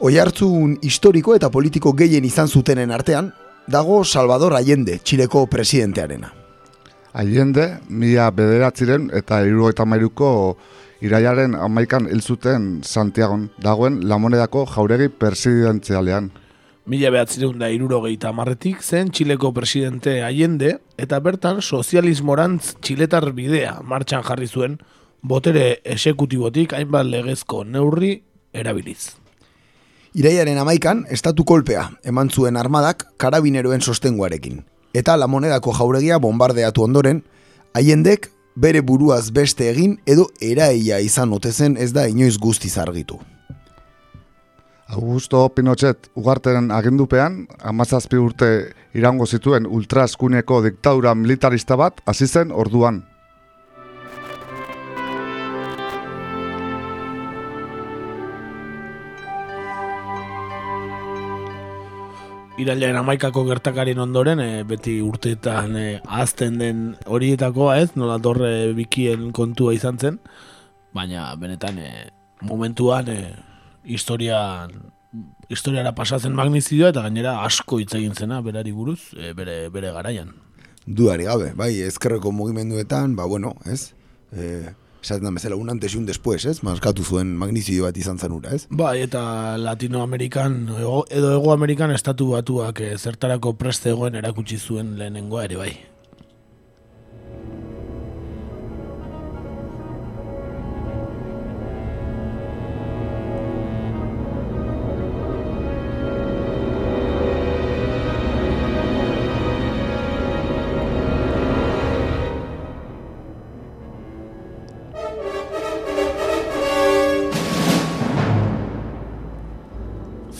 S1: Oihartzun historiko eta politiko gehien izan zutenen artean, dago Salvador Allende, Txileko presidentearena.
S4: Allende, mila bederatziren eta irurogeita mairuko iraiaren amaikan hil zuten Santiagon dagoen Lamonedako jauregi presidentzialean.
S6: Mila behatzireun da irurogeita marretik zen Txileko presidente Allende eta bertan sozialismorantz txiletar bidea martxan jarri zuen botere esekutibotik hainbat legezko neurri erabiliz.
S1: Iraiaren amaikan, estatu kolpea eman zuen armadak karabineroen sostenguarekin. Eta la monedako jauregia bombardeatu ondoren, haiendek bere buruaz beste egin edo eraia izan otezen ez da inoiz guztiz argitu.
S4: Augusto Pinochet ugarteren agindupean, amazazpi urte irango zituen ultraskuneko diktadura militarista bat hasi zen orduan.
S6: Irailaren amaikako gertakarien ondoren, e, beti urteetan e, azten den horietakoa ez, nola torre bikien kontua izan zen, baina benetan e, momentuan e, historian historiara pasatzen magnizidioa eta gainera asko hitz egin zena berari buruz, e, bere, bere garaian.
S1: Duari gabe, bai, ezkerreko mugimenduetan, ba, bueno, ez? E, esaten da bezala, un antes y un después, ez? Maskatu zuen magnizidio bat izan zen ura, ez?
S6: Bai, eta Latinoamerikan, edo Ego Amerikan estatu batuak e, zertarako preste egoen erakutsi zuen lehenengoa ere bai.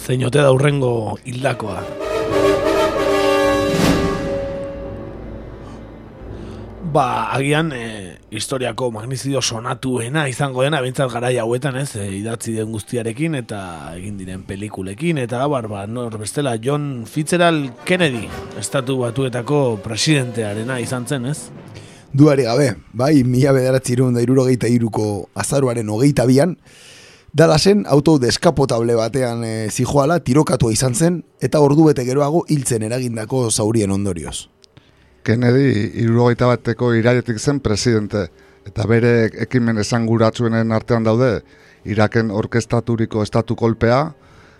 S6: Zein ote da urrengo hildakoa. Ba, agian e, historiako magnizidio sonatuena izango dena, bintzat garai hauetan ez, e, idatzi den guztiarekin eta egin diren pelikulekin, eta abar, ba, nor bestela, John Fitzgerald Kennedy, estatu batuetako presidentearena izan zen, ez?
S1: Duari gabe, bai, mila bederatzi irun da irurogeita iruko azaruaren hogeita bian, Dallasen auto deskapotable batean e, zijoala tirokatua izan zen eta ordu bete geroago hiltzen eragindako zaurien ondorioz.
S4: Kennedy irurogeita bateko irailetik zen presidente, eta bere ekimen esanguratsuenen artean daude, Iraken orkestaturiko estatu kolpea,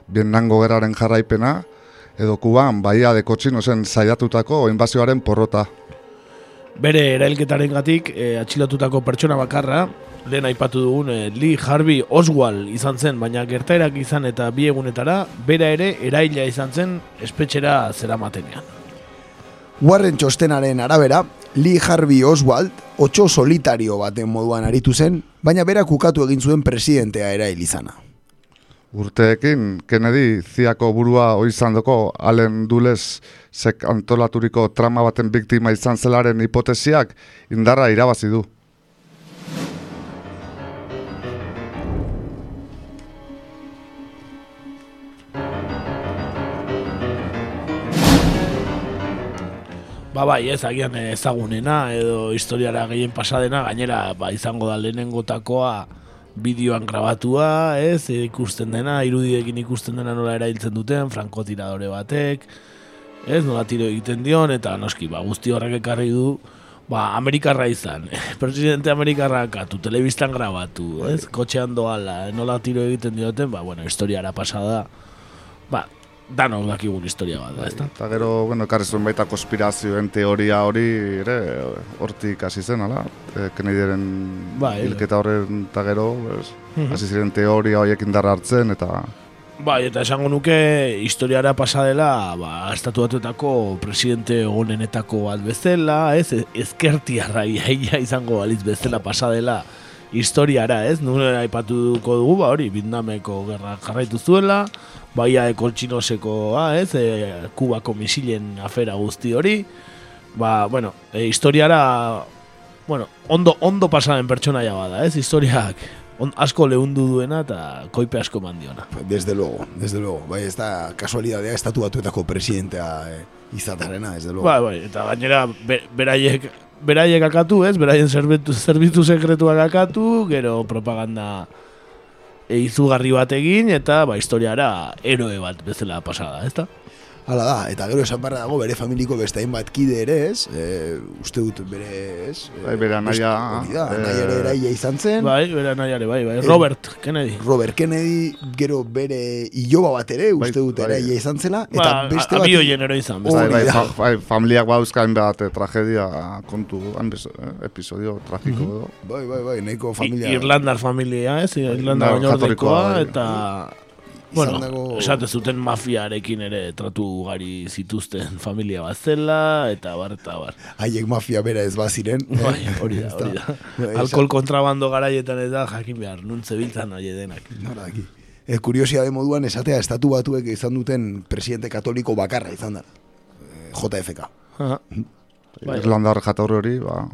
S4: Biennango geraren jarraipena, edo Kuban, Baia de Kotxino zen saiatutako inbazioaren porrota.
S6: Bere erailketaren gatik, e, atxilotutako pertsona bakarra, lehen aipatu dugun e, Lee Harvey Oswald izan zen, baina gertaerak izan eta bi egunetara, bera ere eraila izan zen espetxera zera matenean.
S1: Warren txostenaren arabera, Lee Harvey Oswald otxo solitario baten moduan aritu zen, baina berak ukatu egin zuen presidentea erail izana.
S4: Urteekin, Kennedy ziako burua oizandoko Allen Dulles sek antolaturiko trama baten biktima izan zelaren hipotesiak indarra irabazi du.
S6: Ba bai, ez agian ezagunena edo historiara gehien pasadena, gainera ba, izango da lehenengotakoa bideoan grabatua, ez, ikusten dena, irudiekin ikusten dena nola erailtzen duten, frankotiradore batek, ez, nola tiro egiten dion, eta noski, ba, guzti horrek ekarri du, ba, Amerikarra izan, presidente Amerikarra katu, telebistan grabatu, ez, kotxean doala, nola tiro egiten dioten, ba, bueno, historiara pasada, ba, danok dakigun historia bat ezta?
S4: Eta gero, bueno, ekarri zuen baita konspirazioen teoria hori, ere, hortik hasi zen, ala? E, Kennedyren
S6: Bai,
S4: hilketa horren eta gero,
S6: Mhm.
S4: hasi ziren teoria horiek indarra hartzen, eta
S6: Bai, eta esango nuke historiara pasa dela, ba, estatu batuetako presidente onenetako bat bezala, ez, ezkertiarra iaia izango balitz bezala pasa dela historiara, ez, nure aipatuko dugu, ba, hori, Vietnameko gerra jarraitu zuela, baia ekoltxinosekoa, ez, e, kubako misilen afera guzti hori, ba, bueno, e, historiara, bueno, ondo, ondo pasaren pertsonaia bada, ez, historiak on, asko lehundu duena eta koipe asko mandiona.
S1: Desde luego, desde luego. Bai, ez da kasualidadea estatu batuetako presidentea eh, izatarena, desde luego.
S6: Bai, bai, eta gainera be, beraiek beraiek akatu, ez? Beraien zerbitzu, zerbitzu sekretuak akatu, gero propaganda e, izugarri bat egin eta ba historiara eroe bat bezala pasada, ezta?
S1: Hala da, eta gero esan barra dago bere familiko beste hainbat kide ere, ez? E, uste dut bere, ez? E,
S4: Bai, bere anaia,
S1: da,
S4: eh,
S1: anaia ere eraila izan zen.
S6: Bai, bere anaiare, bai, bai. Robert Kennedy.
S1: Robert Kennedy, gero bere iloba bat ere, uste
S4: Bai,
S1: dut
S4: bai.
S1: eraila izan zela. Eta
S6: Ba,
S1: beste
S6: a-
S1: bat...
S6: abioien ero izan, beste.
S4: bai, bai, fa, bai, familiak bauzkain bat eh, tragedia kontu, hanbez, eh, episodio tragiko
S1: Mhm.
S4: edo.
S1: Bai, bai, bai, nahiko
S6: I-
S1: familia...
S6: Irlandar familia, ez? Irlandar
S4: Bai, jatorrikoa, bai.
S6: eta Bueno,
S1: dago-
S6: esate zuten mafiarekin ere tratu ugari zituzten familia bat zela, eta bar, eta bar.
S1: Haiek mafia bera ez baziren. eh?
S6: Bai, hori da, hori da.
S1: Bai,
S6: Alkohol kontrabando garaietan eta jakin behar, nuntze biltzan nahi denak.
S1: Nora daki. E, kuriosia de moduan esatea estatu batuek izan duten presidente katoliko bakarra izan da. E, JFK.
S6: Aha. Bai.
S4: Irlandar jatorri hori, ba,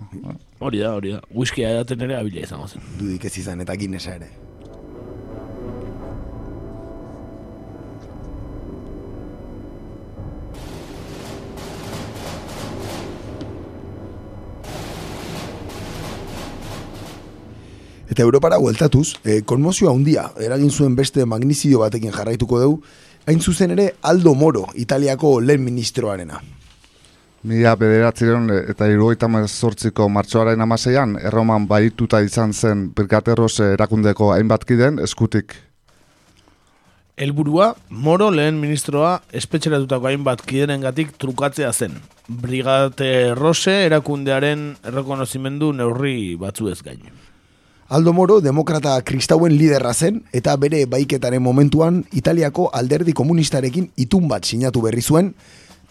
S6: Hori da, hori da. Whiskia edaten ere abila izango zen.
S1: Dudik ez izan eta Guinnessa ere. Eta Europara hueltatuz, e, konmozioa handia eragin zuen beste magnizidio batekin jarraituko dugu, hain zuzen ere Aldo Moro, Italiako lehen ministroarena.
S4: Mila bederatzireun eta irugaita mazortziko martxoaren amaseian, erroman baituta izan zen Birkaterros erakundeko hainbatkiden eskutik.
S6: Helburua Moro lehen ministroa espetxeratutako hainbat kiderengatik trukatzea zen. Brigate Rose erakundearen errekonozimendu neurri batzuez gain.
S1: Aldo Moro demokrata kristauen liderra zen eta bere baiketaren momentuan Italiako alderdi komunistarekin itun bat sinatu berri zuen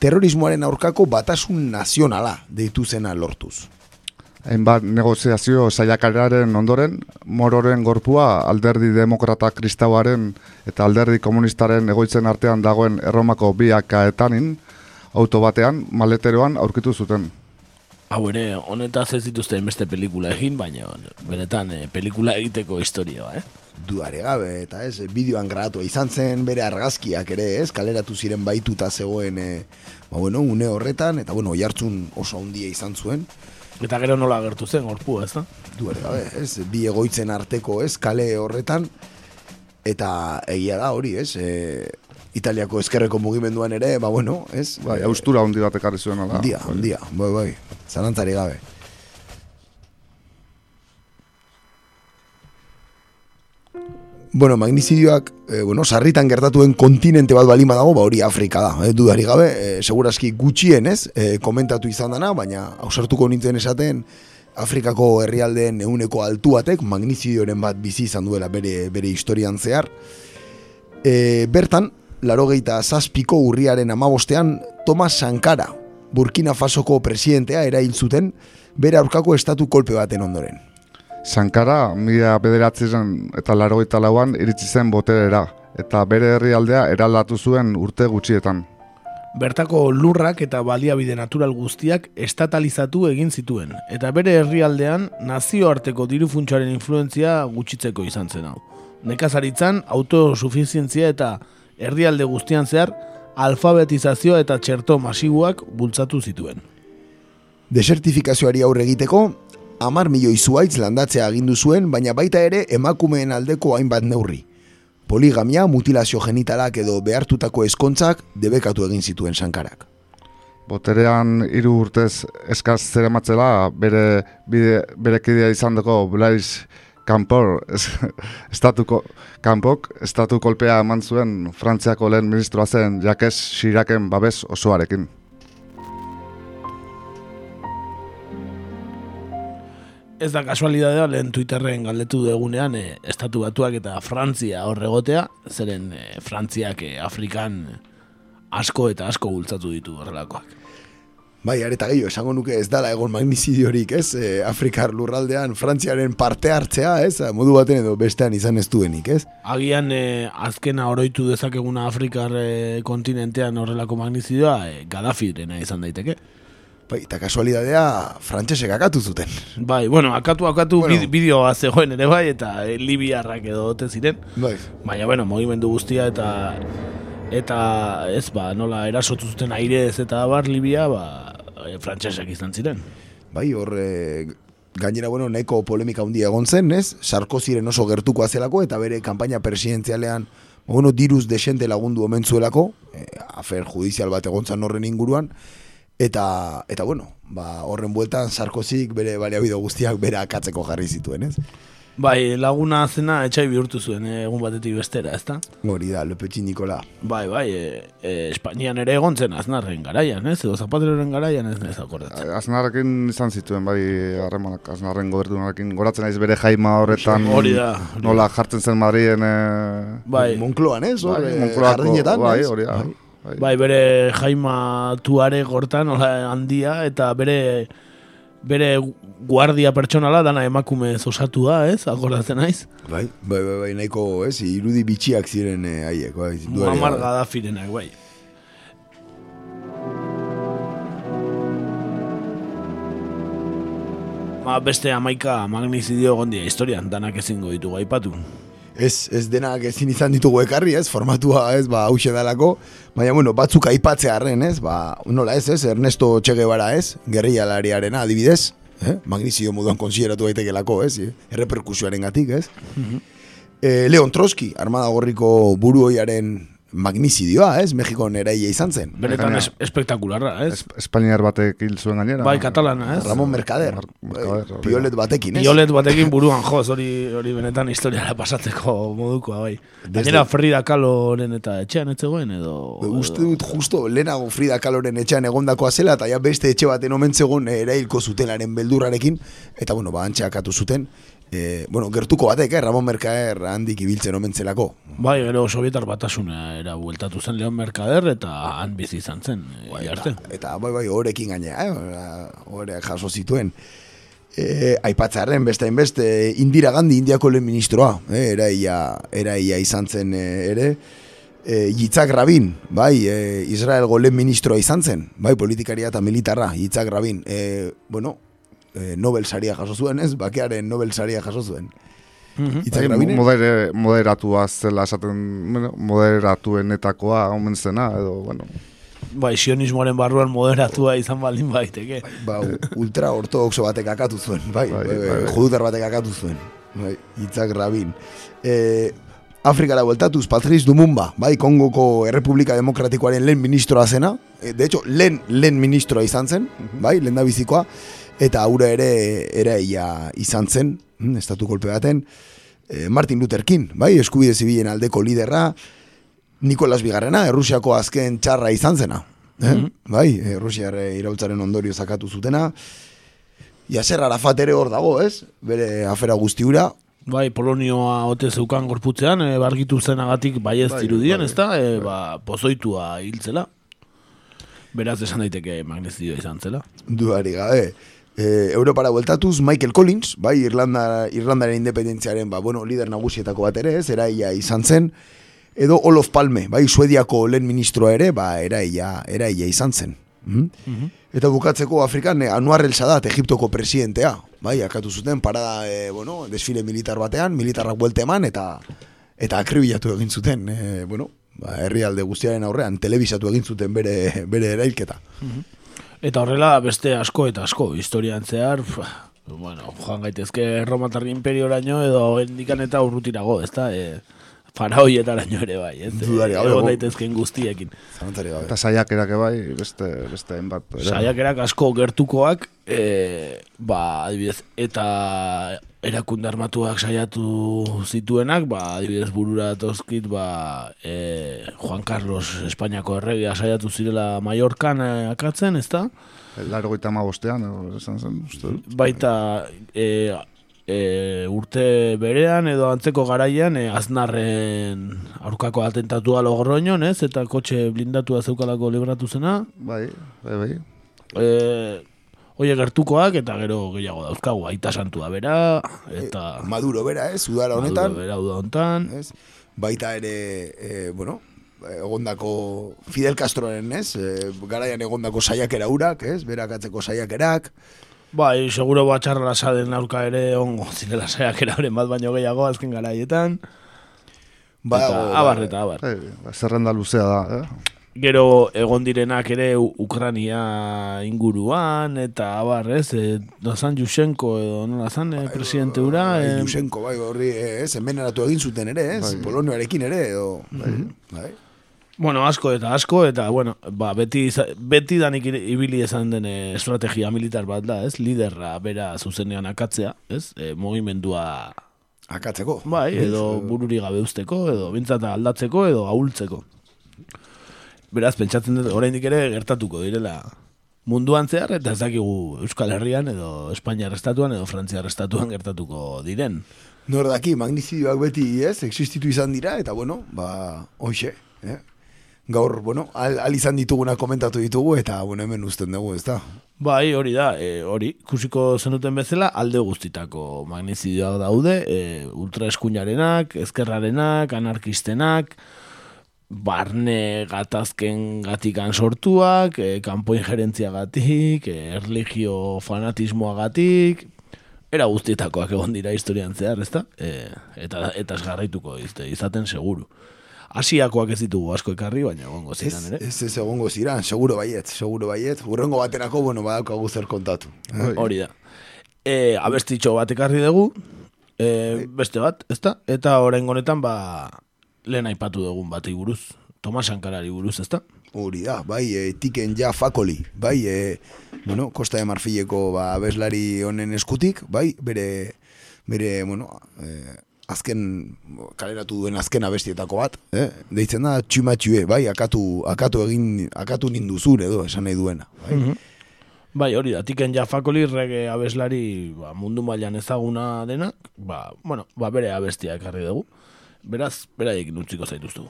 S1: terrorismoaren aurkako batasun nazionala deitu zena lortuz.
S4: hainbat negoziazio saiakararen ondoren, mororen gorpua alderdi demokrata kristauaren eta alderdi komunistaren egoitzen artean dagoen erromako biakaetanin, auto batean, maleteroan aurkitu zuten.
S6: Hau ere, honetaz ez dituzte beste pelikula egin, baina benetan eh, pelikula egiteko historia, eh?
S1: Duare gabe, eta ez, bideoan grabatu izan zen bere argazkiak ere, ez, kaleratu ziren baituta zegoen, e, ba, bueno, une horretan, eta bueno, jartzun oso handia izan zuen.
S6: Eta gero nola agertu zen, gorpu, ez da?
S1: Duare gabe, ez, bi egoitzen arteko, ez, kale horretan, eta egia da hori, ez, e, Italiako eskerreko mugimenduan ere, ba bueno, ez?
S4: Bai, austura handi bat ekarri zuen, ala.
S1: Handia, handia, bai, bai, zalantzari gabe. Bueno, magnizidioak, e, bueno, sarritan gertatuen kontinente bat balima dago, ba hori Afrika da, eh, dudari gabe, e, seguraski gutxien, ez, e, komentatu izan dana, baina ausartuko nintzen esaten, Afrikako herrialdeen euneko altu batek, magnizidioren bat bizi izan duela bere, bere historian zehar. E, bertan, larogeita zazpiko urriaren amabostean Tomas Sankara, Burkina Fasoko presidentea erail zuten bere aurkako estatu kolpe baten ondoren.
S4: Sankara, mila bederatzen eta larogeita lauan iritsi zen boterera, eta bere herrialdea eraldatu zuen urte gutxietan.
S6: Bertako lurrak eta baliabide natural guztiak estatalizatu egin zituen, eta bere herrialdean nazioarteko dirufuntsaren influentzia gutxitzeko izan zen hau. Nekazaritzan autosufizientzia eta herrialde guztian zehar alfabetizazio eta txerto masibuak bultzatu zituen.
S1: Desertifikazioari aurre egiteko, amar milioi zuaitz landatzea agindu zuen, baina baita ere emakumeen aldeko hainbat neurri. Poligamia, mutilazio genitalak edo behartutako eskontzak debekatu egin zituen sankarak.
S4: Boterean hiru urtez eskaz zera matzela, bere, bide, bere kidea izan duko Blaise kanpor, estatuko, kanpok, estatu kolpea eman zuen Frantziako lehen ministroa zen Jakes Xiraken babes osoarekin.
S6: Ez da kasualidadea lehen Twitterren galdetu degunean e, estatu batuak eta Frantzia horregotea, zeren e, Frantziak e, Afrikan asko eta asko bultzatu ditu horrelakoak.
S1: Bai, areta gehiago, esango nuke ez dala egon magnizidiorik, ez? E, Afrikar lurraldean Frantziaren parte hartzea, ez? Modu baten edo bestean izan ez duenik, ez?
S6: Agian e, azkena oroitu dezakeguna Afrikar e, kontinentean horrelako magnizidioa e, Gaddafirena izan daiteke.
S1: Bai, eta kasualidadea frantsesek akatu zuten.
S6: Bai, bueno, akatu, akatu bueno. bideoa zegoen ere bai, eta e, Libiarrak edo ote ziren.
S1: Bai.
S6: Baina, bueno, mogimendu guztia eta eta ez ba, nola erasotu zuten airez eta bar Libia, ba, e, frantsesak izan ziren.
S1: Bai, hor, e, gainera, bueno, nahiko polemika handia egon zen, ez? Sarkoziren oso gertuko azelako, eta bere kanpaina presidenzialean, bueno, diruz desente lagundu omentzuelako, e, afer judizial bat egon zan horren inguruan, eta, eta bueno, ba, horren bueltan Sarkozik bere baliabide guztiak bere akatzeko jarri zituen, ez?
S6: Bai, laguna zena etxai bihurtu zuen eh, egun batetik bestera, ezta?
S1: Hori da, Lepetxi Nikola.
S6: Bai, bai, e, e, Espainian ere egon zen aznarren garaian, ez? Edo zapateroren garaian ez ez akordatzen.
S4: Aznarrekin izan zituen, bai, harremanak, aznarren gobertunarekin, goratzen naiz bere jaima horretan.
S6: Hori da.
S4: Nola jartzen zen Madrien... E...
S1: Bai. Monkloan, ez?
S4: Bai, Monkloako, bai, hori da.
S6: Bai. Bai. bere jaima tuare gortan, handia, eta bere bere guardia pertsonala dana emakume osatu da, ez? Akordatzen naiz?
S1: Bai, bai, bai, bai, nahiko, ez? Irudi bitxiak ziren eh, haiek, bai.
S6: Muammar Gaddafirenak, bai. Ba, beste amaika magnizidio gondia historian, danak ezingo ditugu aipatu
S1: ez, ez denak ezin izan ditugu ekarri, ez, formatua, ez, ba, hause dalako, baina, bueno, batzuk aipatzea arren, ez, ba, nola ez, ez, Ernesto Txege bara, ez, gerrialariaren adibidez, eh? magnizio moduan konsideratu daitekelako, ez, eh? erreperkusioaren gatik, ez. Mm Leon Trotsky, armada gorriko buruoiaren magnizidioa, ez? Mexikon eraile izan zen.
S6: Benetan es, espektakularra, ez?
S4: Espainiar batek hil zuen gainera.
S6: Bai, katalana, ez?
S1: Ramon Mercader. Mercader Piolet batekin, ez?
S6: Piolet batekin buruan, joz, hori, hori benetan historiara pasatzeko modukoa, bai. Gainera Frida Kaloren eta etxean etzegoen, edo...
S1: Uste dut justo, lehenago Frida Kaloren etxean egondakoa zela, eta ja beste etxe baten omentzegon erailko zutenaren beldurrarekin, eta bueno, ba, antxeakatu zuten, e, bueno, gertuko batek, eh, Ramon Mercader handik ibiltzen omentzelako.
S6: Bai, gero Sovietar batasuna era bueltatu zen Leon Mercader eta han bizi izan zen.
S1: Bai, eta, eta, bai, bai, horekin gainea, eh, hore jaso zituen. E, aipatzearen beste beste Indira Gandhi Indiako lehen ministroa, e, eraia, eraia izan zen ere, e, Yitzhak Rabin, bai, e, Israel lehen ministroa izan zen, bai, politikaria eta militarra, Yitzhak Rabin, e, bueno, e, Nobel saria jaso zuen, ez, bakearen Nobel saria jaso zuen.
S4: Mm -hmm. Modere, moderatua zela esaten, bueno, moderatuenetakoa omen zena, edo, bueno,
S6: bai, sionismoaren barruan moderatua izan baldin baiteke.
S1: Ba, ultra ortodoxo batek akatu zuen, bai, bai, bai, bai. judutar batek akatu zuen. Bai, itzak rabin. E, Afrikara bueltatuz, Patrice Dumumba, bai, Kongoko Errepublika Demokratikoaren lehen ministroa zena, de hecho, lehen, lehen ministroa izan zen, bai, lehen da bizikoa, eta aurre ere, ere ia izan zen, hm, estatu kolpe baten, e, Martin Luther King, bai, eskubide zibilen aldeko liderra, Nikolas Bigarrena, Errusiako azken txarra izan zena. Eh? Mm -hmm. Bai, Errusiar irautzaren ondorio zakatu zutena. Iaser Arafat ere hor dago, ez? Bere afera guztiura.
S6: Bai, Polonioa ote zeukan gorputzean, e, bargitu zenagatik bai ez dirudien, bai, ez da? E, ba, pozoitua hiltzela. Beraz esan daiteke magnezio izan zela.
S1: Duari gabe. E, Europara bueltatuz, Michael Collins, bai, Irlanda, Irlandaren independentziaren, ba, bueno, lider nagusietako bat ere, ez, eraia izan zen, edo Olof Palme, bai, Suediako lehen ministroa ere, ba, eraia, eraia izan zen. Mm Eta bukatzeko Afrikan, eh, Anuar El Sadat, Egiptoko presidentea, bai, akatu zuten, parada, eh, bueno, desfile militar batean, militarrak buelte eman, eta eta akribilatu egin zuten, eh, bueno, ba, herrialde guztiaren aurrean, telebisatu egin zuten bere, bere erailketa.
S6: Eta horrela, beste asko eta asko, historian zehar, bueno, joan gaitezke Romatarri imperioraino, edo endikan eta urrutirago, ez da, eh, faraoietara ere bai, ez?
S1: Dudari gabe.
S6: Egon daitezken guztiekin.
S1: Zantzari gabe.
S4: Eta saiakerak bai, beste, beste enbat.
S6: Saiakerak asko gertukoak, e, ba, adibidez, eta erakunde armatuak saiatu zituenak, ba, adibidez burura tozkit, ba, e, Juan Carlos Espainiako erregia saiatu zirela Mallorcan e, akatzen, ez da?
S4: Laro gaita ma bostean, esan zen,
S6: uste. Baita, e, e, urte berean edo antzeko garaian e, aznarren aurkako atentatua logroñon, ez? Eta kotxe blindatua zeukalako libratu zena.
S4: Bai, bai, bai.
S6: E, Oie gertukoak eta gero gehiago dauzkagu, aita santu da bera, eta...
S1: E, maduro bera, ez, udara honetan.
S6: Maduro bera, udara honetan.
S1: Ez? Baita ere, e, bueno, egondako Fidel Castroren, ez? E, garaian egondako saiakera urak, ez? Berakatzeko saiakerak.
S6: Bai, seguro batxarra lasaden aurka ere ongo zirela saiak erabren bat baino gehiago azken garaietan. Ba, eta ba, abar eta abar.
S4: Hey, ba, zerrenda luzea da, eh?
S6: Gero egon direnak ere Ukrania inguruan eta abar, ez? E, Dozan Jusenko edo nola zan, eh, bai, presidente ura.
S1: Eh, Jusenko, bai, horri, ez? Envenenatu egin zuten ere, ez? Bai. Polonioarekin ere, edo... Bai. bai.
S6: Bueno, asko eta asko, eta, bueno, ba, beti, beti danik ibili esan den eh, estrategia militar bat da, ez? Liderra bera zuzenean akatzea, ez? E, mogimendua...
S1: Akatzeko.
S6: Bai, edo bururi gabe usteko, edo bintzata aldatzeko, edo ahultzeko. Beraz, pentsatzen dut, oraindik ere gertatuko direla munduan zehar, eta ez dakigu Euskal Herrian, edo Espainia arrestatuan, edo Frantzia arrestatuan gertatuko diren.
S1: Nor daki, magnizidioak beti, ez? Existitu izan dira, eta bueno, ba, hoxe, eh? Gaur, bueno, al, al izan dituguna komentatu ditugu, eta, bueno, hemen usten dugu, ez da?
S6: Bai, hori da, e, hori, kusiko zenuten bezala, alde guztitako magnizidioak daude, e, ultra eskuinarenak, ezkerrarenak, anarkistenak, barne gatazken gatikan sortuak, e, kanpo injerentzia gatik, e, erligio fanatismoa gatik, era guztietakoak egon dira historian zehar, ezta? E, eta, eta esgarraituko izaten seguru. Asiakoak ez ditugu asko ekarri, baina egongo ziren, ere?
S1: Ez, ez egongo ziren, seguro baiet, seguro baiet. Urrengo baterako, bueno, badaukagu zer kontatu.
S6: Hori da. E, abestitxo bat ekarri dugu, e, beste bat, ezta? Eta orain honetan, ba, lehen aipatu dugun bat buruz. Tomas Sankarari buruz, ezta?
S1: Hori da, bai, e, tiken ja fakoli, bai, e, bueno, Kosta de Marfileko ba, abeslari honen eskutik, bai, bere, bere, bueno, e, azken kaleratu duen azken abestietako bat, eh? deitzen da txumatxue, bai, akatu, akatu egin, akatu nindu zure edo, esan nahi duena. Bai,
S6: mm bai hori da, tiken jafakoli rege abeslari ba, mundu mailan ezaguna dena, ba, bueno, ba, bere abestia ekarri dugu. Beraz, beraiek nutziko zaituztu.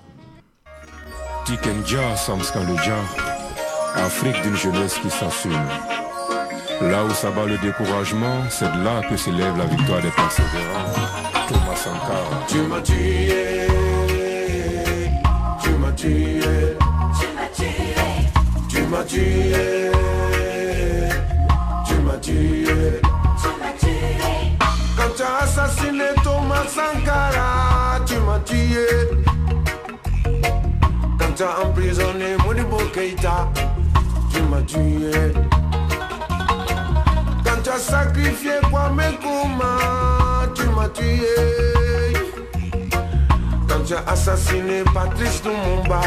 S8: Tiken ja, samskan le ja, Afrique d'une jeunesse qui s'assume. Là où s'abat le découragement, c'est de là que s'élève la victoire des persévérants. Thomas Sankara.
S9: Tu m'as tué, tu m'as tué, tu m'as tué, tu m'as tué. Quand tu as assassiné Thomas Sankara, tu m'as tué. Quand tu as emprisonné Modibo Keita, tu m'as tué. As sacrifié Kwame Nkrumah, tu m'as tué. Quand tu as assassiné Patrice Lumumba,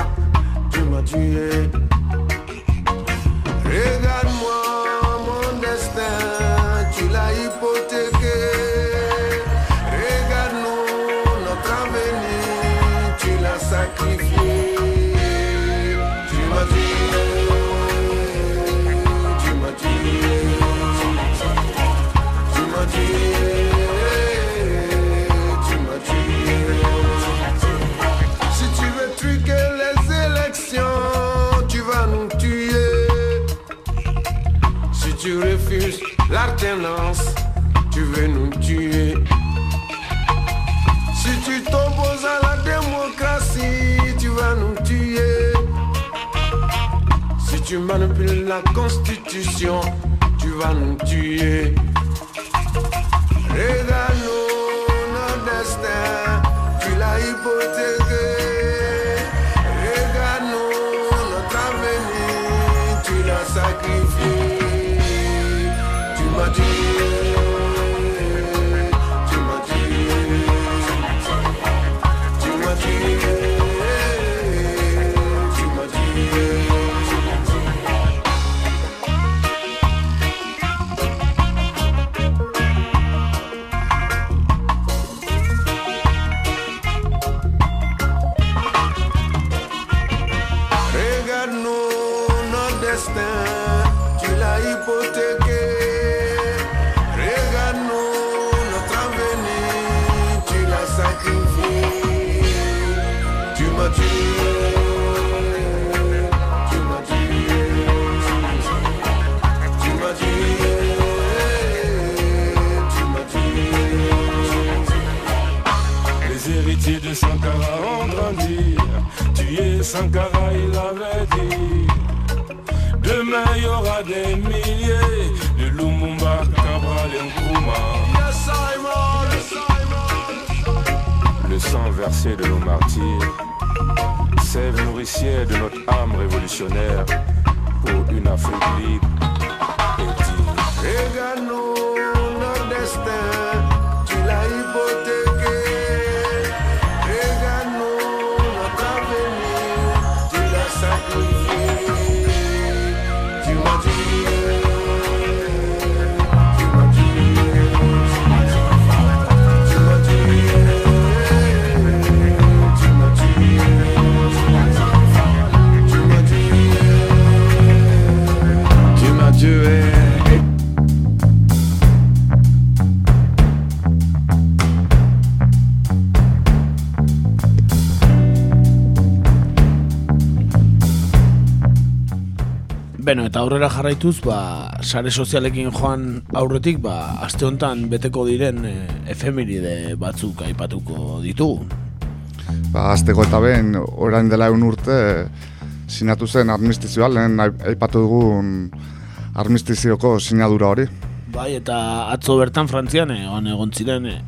S9: tu m'as tué. La constitution, tu vas nous tuer. Regarde-nous notre destin, tu l'as hypothéqué.
S8: Les héritiers de Sankara ont grandi. Tuer Sankara, il avait dit. Demain, il y aura des milliers de Lumumba, Cabral et Nkrumah. Le sang versé de nos martyrs, sève nourricière de notre âme révolutionnaire pour une Afrique libre et digne.
S6: Beno, eta aurrera jarraituz, ba, sare sozialekin joan aurretik, ba, aste honetan beteko diren e, efemeride batzuk aipatuko ditugu.
S4: Ba, azteko eta ben, orain dela egun urte, sinatu zen armistizioa, lehen aipatu dugun armistizioko sinadura hori.
S6: Bai, eta atzo bertan Frantzian, e, egon ziren e,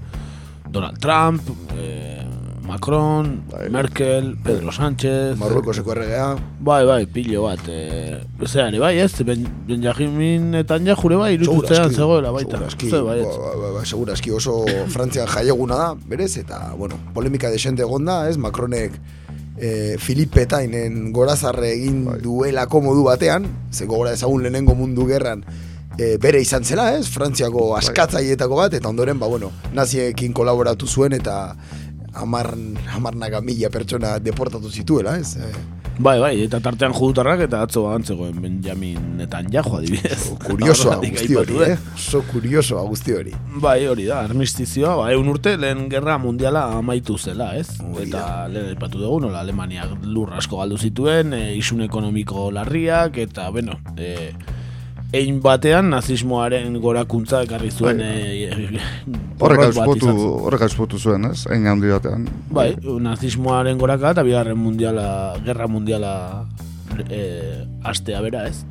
S6: Donald Trump, e, Macron, Merkel, Pedro Sánchez...
S1: Marruekoseko erregea.
S6: Bai, bai, pilo bat. E, Zeari, bai, ez, ben, Benjamin Netanyahu bai, irututzean zegoela baita.
S1: Seguraski,
S6: Ze, bai,
S1: ba, ba, ba, seguraski oso Frantzian jaieguna da, berez, eta, bueno, polemika desente egon da, ez, Macronek e, Filipe Tainen gorazarre egin duelako modu batean, ze gogora ezagun lehenengo mundu gerran, e, bere izan zela, ez, Frantziako askatzaietako bat, eta ondoren, ba, bueno, naziekin kolaboratu zuen, eta amar, amarnaga mila pertsona deportatu zituela, ez, e,
S6: Bai, bai, eta tartean judutarrak eta atzo antzegoen Benjamin Netanyahu adibidez.
S1: kuriosoa guzti hori, eh? Oso kuriosoa guzti hori.
S6: Bai, hori da, armistizioa, ba, egun urte lehen gerra mundiala amaitu zela, ez? eta lehen aipatu dugu, nola Alemaniak lur asko galdu zituen, e, isun ekonomiko larriak, eta, bueno, e, ein batean nazismoaren gorakuntza ekarri zuen
S4: Bai.
S6: e, e,
S4: Horrek auspotu, horrek auspotu zuen, ez? Ein handi batean.
S6: Bai, nazismoaren goraka eta bigarren mundiala, gerra mundiala e, astea bera, ez?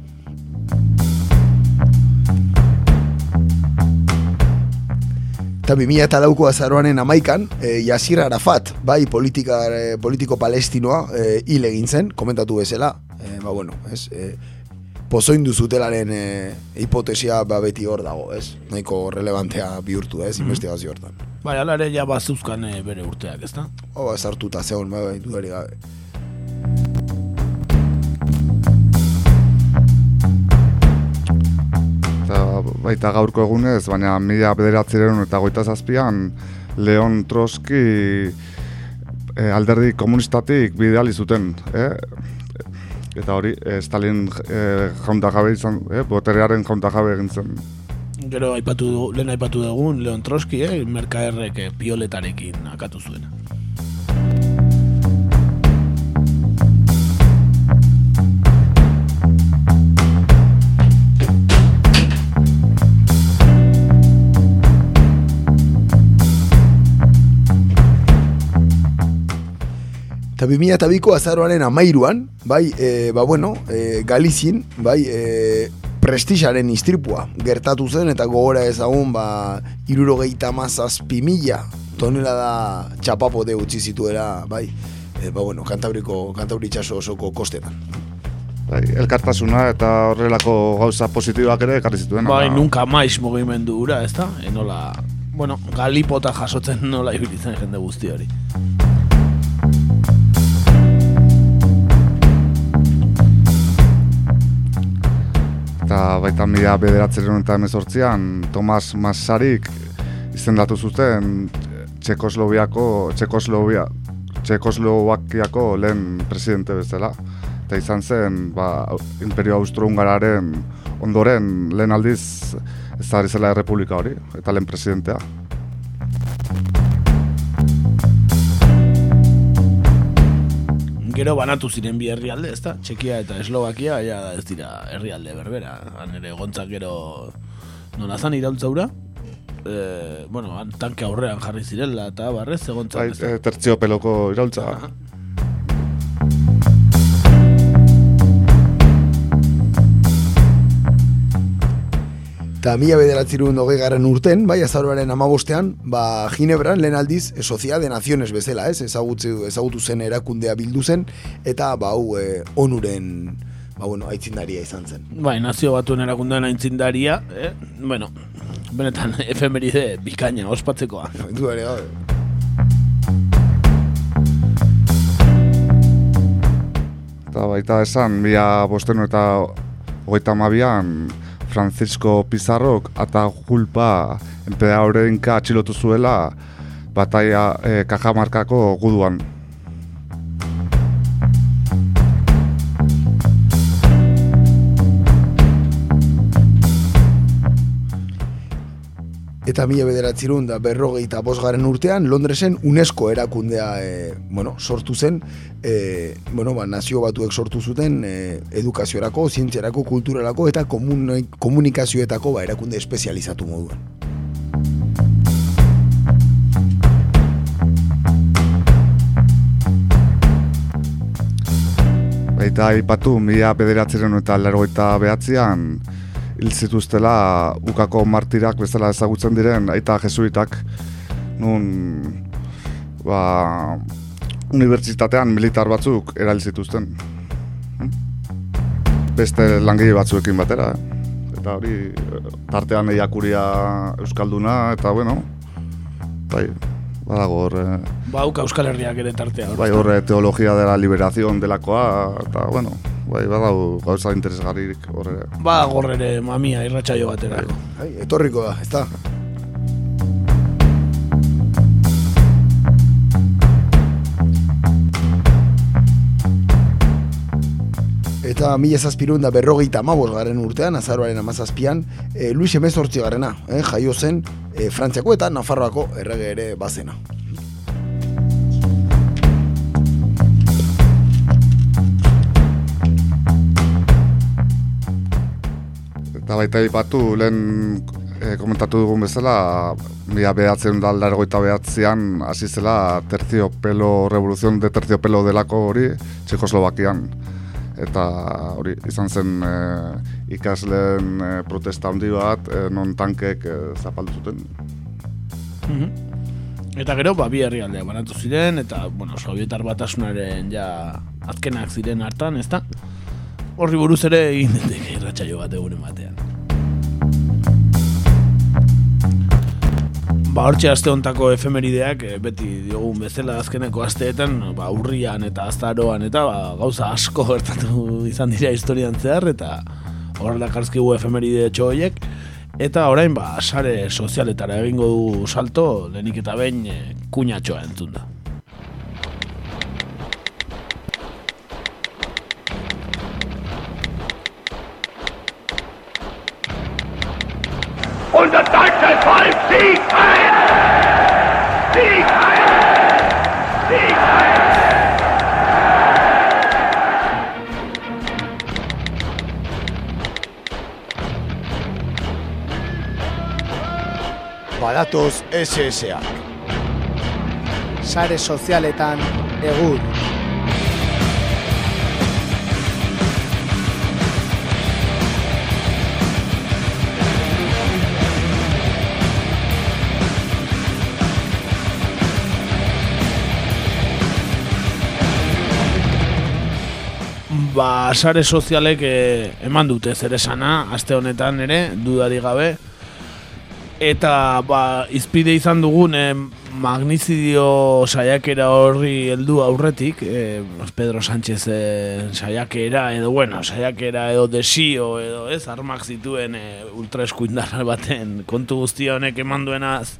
S1: Eta 2000 eta lauko azaroanen amaikan, e, Yasir Arafat, bai, politika, e, politiko palestinoa, e, hil egin zen, komentatu bezala, e, ba, bueno, ez, e, pozoindu zutelaren e, hipotesia ba, beti hor dago, ez, nahiko relevantea bihurtu, ez, investigazio hortan.
S6: Bai, ala ere ja bazuzkan e, bere urteak, ezta?
S1: Ba, sartuta zegoen, bai, bai, dudari gabe.
S4: Eta baita gaurko egunez, baina mila bederatzireun eta goita zazpian, Leon Trotsky eh, alderdi komunistatik bideali zuten, eh? Eta hori, eh, Stalin eh, jaunta izan, eh? boterearen jaunta jabe egin zen.
S6: Gero aipatu lehen aipatu dugun Leon Trotsky, eh, merkaerrek pioletarekin akatu zuena.
S1: Eta 2000 eta biko azaroaren amairuan, bai, e, ba bueno, e, Galizien, bai, e, prestixaren istripua gertatu zen eta gogora ezagun, ba, irurogeita mazazpi mila tonela da txapapote utzi zituela, bai, e, ba bueno, kantabriko, kantabri itxaso osoko kostetan.
S4: Bai, elkartasuna eta horrelako gauza positiboak ere ekarri zituen.
S6: Bai,
S4: ama-
S6: nunca mais mugimendu ura, ezta? E, nola, bueno, galipota jasotzen nola ibilitzen jende guzti hori.
S4: Eta baita mila bederatzeren eta emezortzian, Tomas Massarik izendatu zuten Txekosloviako, Txekoslovia, Txekoslovakiako lehen presidente bezala. Eta izan zen, ba, Imperio Austro-Hungararen ondoren lehen aldiz ezagri zela errepublika hori, eta lehen presidentea.
S6: Gero banatu ziren bi herrialde, ezta? Txekia eta Eslovakia, ja ez dira herrialde berbera. Han ere gontzak gero nola zan iraultzaura? E, bueno, han tanke aurrean jarri zirela eta barrez
S4: Bai,
S6: egontzak. ezta?
S4: e, tertziopeloko iraultza.
S1: Eta mila bederatzerun hogei garen urten, bai, azaroaren amabostean, ba, Ginebran lehen aldiz, e, Sociedad de Naciones bezala, ez, ezagutzu, ezagutu zen erakundea bildu zen, eta ba, hau, e, onuren, ba, bueno, aitzindaria izan zen.
S6: Bai, nazio batuen erakundean aintzindaria, eh? bueno, benetan efemeride bikaina, ospatzekoa.
S1: Duare gabe.
S4: Eta baita esan, mila bostenu eta hogeita mabian, Francisco Pizarrok Atahualpa enpedadorenka atxilotu zuela bataia e, Cajamarcako guduan.
S1: Eta mila bederatzerun da berrogeita bosgaren urtean, Londresen UNESCO erakundea e, bueno, sortu zen, e, bueno, ba, nazio batuek sortu zuten e, edukaziorako, zientziarako, kulturarako eta komuni, komunikazioetako ba, erakunde espezializatu moduan.
S4: Baita aipatu mila bederatzeren eta largoita behatzean hil zituztela ukako martirak bezala ezagutzen diren aita jesuitak nun ba, unibertsitatean militar batzuk erail zituzten. Hm? Beste langile batzuekin batera, eh? eta hori eh, tartean eiakuria euskalduna eta bueno, bai, badago hor eh,
S6: Bauk Euskal Herriak ere tartea.
S4: Bai, horre teologia de la liberación delakoa, eta, bueno, bai, badau gauza interesgarririk horre.
S6: Ba, gorrere mamia irratsaio baterako.
S1: Ai, etorriko da, ez da? Eta mila zazpirun da berrogeita amabos garen urtean, azaroaren amazazpian, e, Luis Emezortzi garrena, eh, jaio zen e, Frantziako eta Nafarroako errege ere bazena.
S4: Eta baita ipatu, lehen e, komentatu dugun bezala, mila behatzen da largoita behatzean, hasi zela terciopelo, revoluzion de terciopelo delako hori, Txekoslovakian. Eta hori, izan zen e, ikasleen e, protesta handi bat, e, non tankek e, zapaldu zuten.
S6: Eta gero, ba, bi herrialdea banatu ziren, eta, bueno, sovietar batasunaren ja azkenak ziren hartan, ezta? Horri buruz ere egin daiteke irratsaio bat egunen batean. Ba, hortxe aste hontako efemerideak, eh, beti diogun bezala azkeneko asteetan, ba, urrian eta azaroan eta ba, gauza asko gertatu izan dira historian zehar, eta horrela karzkigu efemeride txoiek, eta orain, ba, sare sozialetara egingo du salto, lehenik eta behin e, kuñatxoa entzun da.
S1: SSA.
S10: Sare sozialetan egur.
S6: Ba, sare sozialek eh, eman dute zer esana, aste honetan ere, dudari gabe. Eta, ba, izpide izan dugun eh, magnizidio saiakera horri heldu aurretik, eh, Pedro Sánchez eh, saiakera, edo, bueno, saiakera edo desio, edo, ez, armak zituen eh, ultraeskuindar baten kontu guzti honek eman duenaz,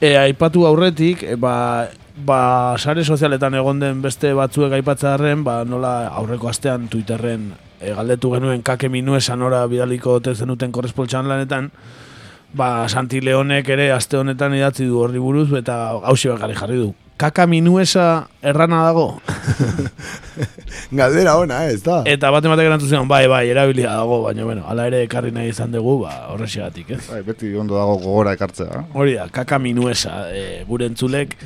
S6: E, aipatu aurretik, e, ba, ba, sare sozialetan egon den beste batzuek aipatzearen, ba, nola aurreko astean Twitterren e, galdetu genuen kake minue sanora bidaliko ote zenuten korrespoltxan lanetan, ba, Santi Leonek ere aste honetan idatzi du horri buruz, eta hausi bakarri jarri du. Kaka minuesa errana dago?
S1: Galdera ona, ez da?
S6: Eta bate batek erantzun zion, bai, bai, erabilia dago, baina, bueno, ala ere ekarri nahi izan dugu, ba, horrexigatik, ez?
S4: Bai, beti ondo dago gogora ekartzea.
S6: Hori da, kaka minuesa, e, gure entzulek,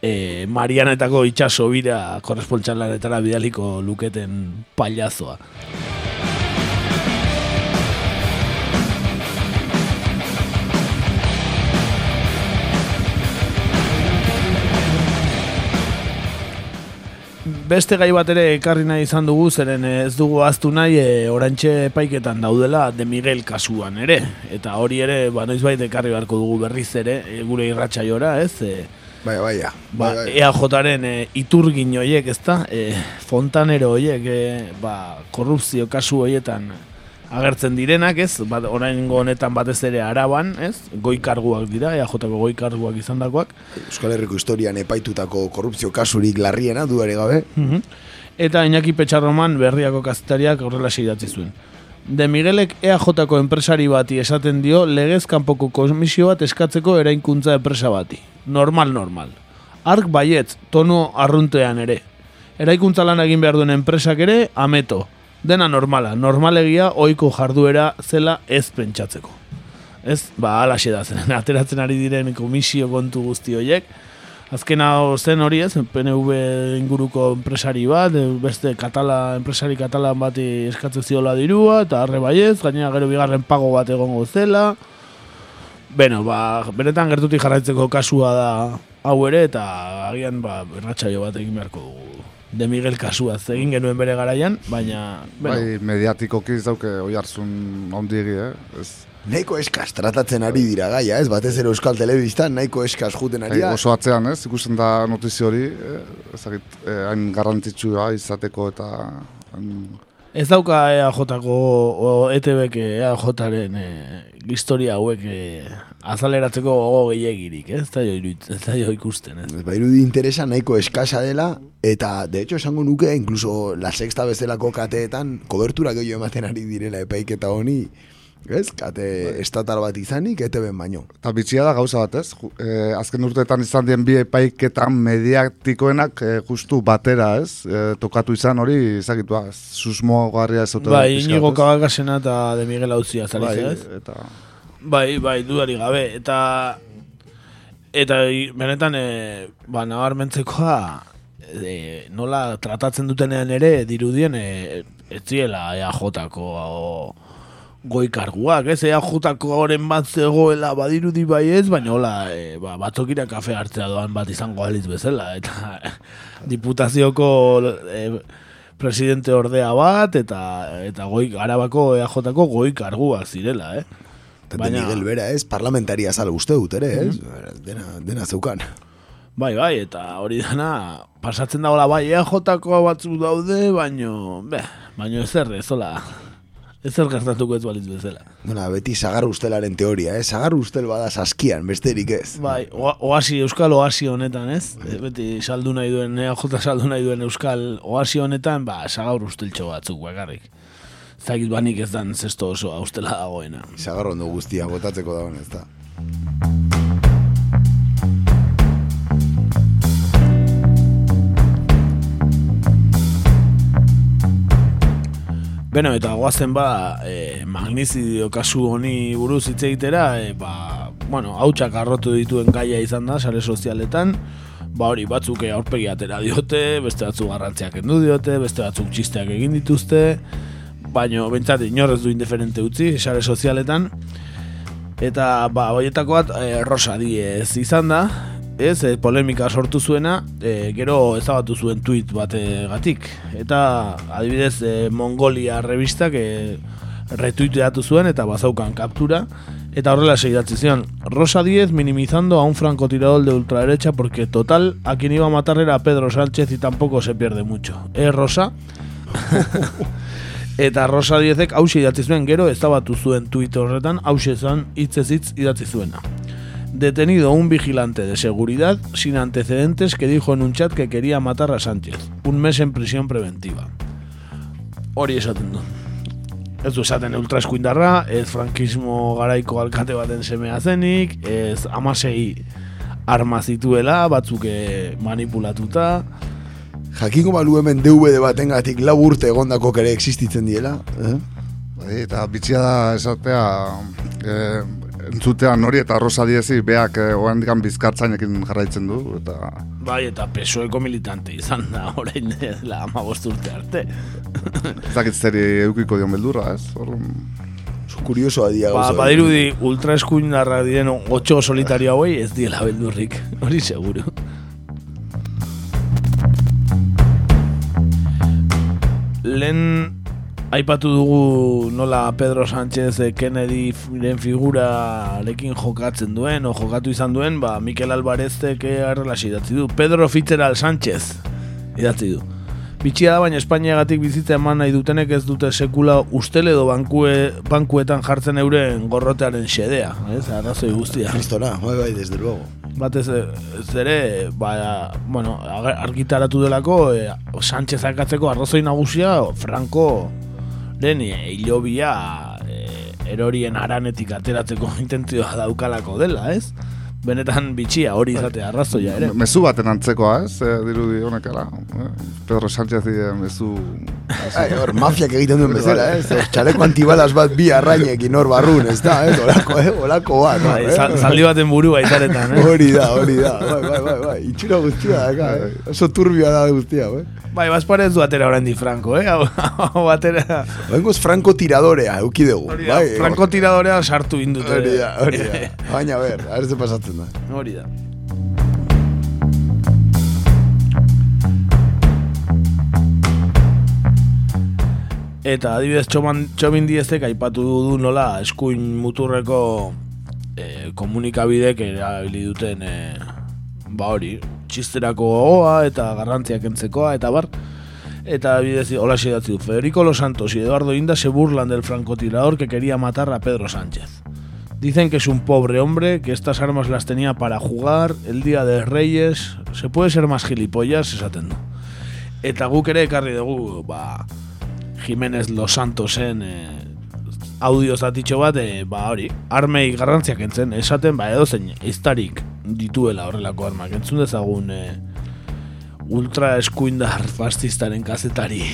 S6: e, Marianetako itxaso bira korrespontxalanetara bidaliko luketen pailazoa. Beste gai bat ere ekarri nahi izan dugu, zeren ez dugu aztu nahi e, orantxe epaiketan daudela de Miguel kasuan ere. Eta hori ere, ba, noizbait ekarri beharko dugu berriz ere, e, gure irratsaiora, ez? E,
S1: Bai, bai, ja.
S6: ba,
S1: Bai, bai.
S6: EAJaren e, iturgin hoiek, ezta? E, fontanero hoiek, e, ba, korrupzio kasu hoietan agertzen direnak, ez? Ba, oraingo honetan batez ere araban, ez? Goi karguak dira, EAJko goi karguak izandakoak.
S1: Euskal Herriko historian epaitutako korrupzio kasurik larriena duare gabe.
S6: Mhm. Eta Iñaki Petxarroman berriako kazetariak horrela idatzi zuen. De Miguelek EAJko enpresari bati esaten dio legez kanpoko komisio bat eskatzeko erainkuntza enpresa bati. Normal, normal. Ark baietz, tono arruntean ere. Eraikuntza lan egin behar duen enpresak ere, ameto. Dena normala, normalegia ohiko jarduera zela ez pentsatzeko. Ez, ba, alaxe da zen, ateratzen ari diren komisio kontu guzti horiek. Azken hau zen hori ez, PNV inguruko enpresari bat, beste katala, enpresari katalan bati eskatzen ziola dirua, eta arre baiez, gainera gero bigarren pago bat egongo zela. Beno, ba, benetan gertutik jarraitzeko kasua da hau ere, eta agian ba, erratxaio bat egin beharko dugu. De Miguel kasuaz egin genuen bere garaian, baina... Beno,
S4: Bai, mediatikoki ez dauke oi hartzun ondigi, eh? Ez,
S1: Nahiko eskaz tratatzen ari dira gaia, ez? Batez ere Euskal Telebistan nahiko eskaz juten ari
S4: bai,
S1: da.
S4: oso atzean, ez? Ikusten da notizio hori, eh? ezagit, eh, hain garrantzitsua izateko eta... hain-
S6: Ez dauka EAJ-ko o ETB-k EAJ-ren e, historia hauek e, azaleratzeko gogo gehiagirik, ez? Ez da jo, ez da jo ikusten, ez?
S1: Ba, irudi interesa nahiko eskasa dela, eta de hecho esango nuke, incluso la sexta bezalako kateetan, kobertura gehiago ematen ari direla epaiketa honi, Ez, kate estatal bat izanik, ete ben baino.
S4: Eta bitxia da gauza bat, ez? Eh, azken urteetan izan dien bi epaiketan mediatikoenak eh, justu batera, ez? Eh, tokatu izan hori, ezagitua, ez? susmo garria ez dute.
S6: Bai, Inigo
S4: bat, ez?
S6: Kabakasena eta de Miguel Auzia zari
S4: Bai,
S6: ez?
S4: eta...
S6: Bai, bai, dudari gabe. Eta eta benetan e, ba, nabarmentzekoa e, nola tratatzen dutenean ere dirudien e, ez ziela EAJ-ko goi karguak, ez EAJ-ko oren bat zegoela badirudi bai ez, baina hola e, ba, batzokira kafe hartzea doan bat izango aliz bezala, eta diputazioko e, presidente ordea bat, eta eta goi, arabako EAJ-ko goi karguak zirela, eh?
S1: Baina... Miguel Bera ez, parlamentaria zala uste dut ere, ez? Dena, dena zeukan.
S6: Bai, bai, eta hori dana pasatzen dagoela bai EAJ-koa batzuk daude, baino, be, baino ezer, ez hola, ezer gertatuko ez balitz bezala.
S1: Dona, beti sagar ustelaren teoria, eh? Sagar ustel bada saskian, besterik ez.
S6: Bai, oa- oasi, euskal oasi honetan, ez? E, beti saldu nahi duen, EAJ saldu nahi duen euskal oasi honetan, ba, sagaur usteltxo batzuk bakarrik. Zagit banik ez dan zesto oso ustela dagoena.
S1: Sagar ondo guztia botatzeko dagoen, ez da.
S6: Beno, eta goazen ba, e, magnizidio kasu honi buruz hitz egitera, e, ba, bueno, hautsak arrotu dituen gaia izan da, sare sozialetan, ba hori batzuk aurpegi atera diote, beste batzuk garrantziak kendu diote, beste batzuk txisteak egin dituzte, baino bentsat inorrez du indiferente utzi, sare sozialetan, eta ba, horietako bat e, Rosa Diez izan da, ez, e, polemika sortu zuena, e, gero ezabatu zuen tweet bategatik. Eta adibidez e, Mongolia revistak e, retuiteatu zuen eta bazaukan kaptura. Eta horrela segidatzi zion, Rosa Díez minimizando a un francotirador de ultraderecha porque total, a quien iba a matar era Pedro Sánchez y tampoco se pierde mucho. ¿Eh, Rosa? Eta Rosa Diezek hause idatzi zuen gero ezabatu zuen tuit horretan hause zan hitzez hitz idatzi zuena. Detenido un vigilante de seguridad sin antecedentes que dijo en un chat que quería matar a Sánchez. Un mes en prisión preventiva. Hori esaten du. Ez du esaten ultraeskuindarra, ez frankismo garaiko alkate baten semea zenik, ez amasei arma zituela, batzuk eh, manipulatuta,
S1: Jakingo balu hemen DVD batengatik lau urte egondako ere existitzen diela. Eh?
S4: Bai, eta bitxia da esatea eh, entzutean hori eta Rosa Diezi beak eh, oandikan bizkartzainekin jarraitzen du eta
S6: Bai, eta pesoeko militante izan da, orain dela ama urte arte.
S4: ez dakit zeri eukiko dion beldurra, ez? Hor,
S1: kuriosoa dia
S6: Ba,
S1: gauza.
S6: badirudi ultra eskuindarra diren otxo solitario hauei ez diela beldurrik, hori seguru. Lehen aipatu dugu nola Pedro Sánchez eh, Kennedyren figurarekin jokatzen duen, o jokatu izan duen, ba, Mikel Alvarezek arrelasi idatzi du. Pedro Fitzgerald Sánchez idatzi du. Bitxia da, baina Espainiagatik bizitza eman nahi dutenek ez dute sekula ustel edo bankue, bankuetan jartzen euren gorrotearen xedea, ez? Arrazoi guztia.
S1: Kristona, bai, bai, desde luego.
S6: Batez ez ere, ba, bueno, argitaratu delako, e, Sánchez akatzeko arrazoi nagusia, Franco den e, hilobia e, erorien aranetik ateratzeko intentzioa daukalako dela, ez? Benetan bitxia hori izatea arrazoia ere.
S4: Me- mezu baten antzekoa, ez? Eh, dirudi honekala. Eh, Pedro Sánchez die mezu...
S1: Ai, hor, mafiak egiten duen bezala, ez? Hor, Txaleko antibalas bat bi arrainekin hor barrun, ez da, ez? Olako, eh? Olako bat,
S6: Bai,
S1: eh?
S6: zal- zaldi baten burua izaretan, eh?
S1: Hori da, hori da, bai, bai, bai, bai, itxura guztia daka, eh? Oso turbia da guztia, eh?
S6: Bai, bazpare ez du atera oraindik Franco, eh? Hau, atera...
S1: Bengoz franko tiradorea, euki dugu,
S6: Hori da,
S1: bai?
S6: Franco tiradorea sartu indute.
S1: Hori da, hori da. Baina, ber, a ver ze pasatzen da.
S6: Hori da. Eta adibidez txoman, txomin diezek aipatu du nola eskuin muturreko e, komunikabidek erabili duten e, ba hori, txisterako gogoa eta garrantziak entzekoa eta bar eta adibidez hola idatzi du Federico Los Santos y Eduardo Inda se burlan del francotirador que quería matar a Pedro Sánchez Dicen que es un pobre hombre, que estas armas las tenía para jugar el día de Reyes. Se puede ser más gilipollas, esaten du. Eta guk ere ekarri dugu, ba, Jiménez Los Santosen e, audio zatitxo bat, e, ba hori, armei garrantziak entzen, esaten, ba edo zein, iztarik dituela horrelako armak, entzun dezagun e, ultra eskuindar fascistaren kazetari.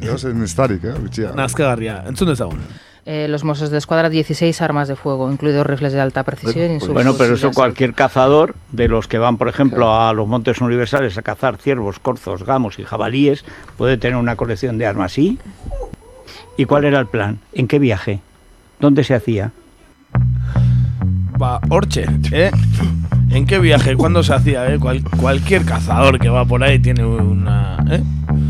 S4: Edo zen iztarik, eh, bitxia.
S6: Nazkagarria, entzun dezagun.
S11: Eh, los Mossos de Escuadra 16 armas de fuego, incluidos rifles de alta precisión.
S3: Pues
S11: insultos
S3: bueno, pero eso cualquier cazador de los que van, por ejemplo, a los montes universales a cazar ciervos, corzos, gamos y jabalíes, puede tener una colección de armas. ¿Sí? ¿Y cuál era el plan? ¿En qué viaje? ¿Dónde se hacía?
S6: Ba, hortxe, ¿eh? ¿En qué viaje? ¿Cuándo se hacía? Eh? Cual- cualquier cazador que va por ahí tiene una... ¿eh?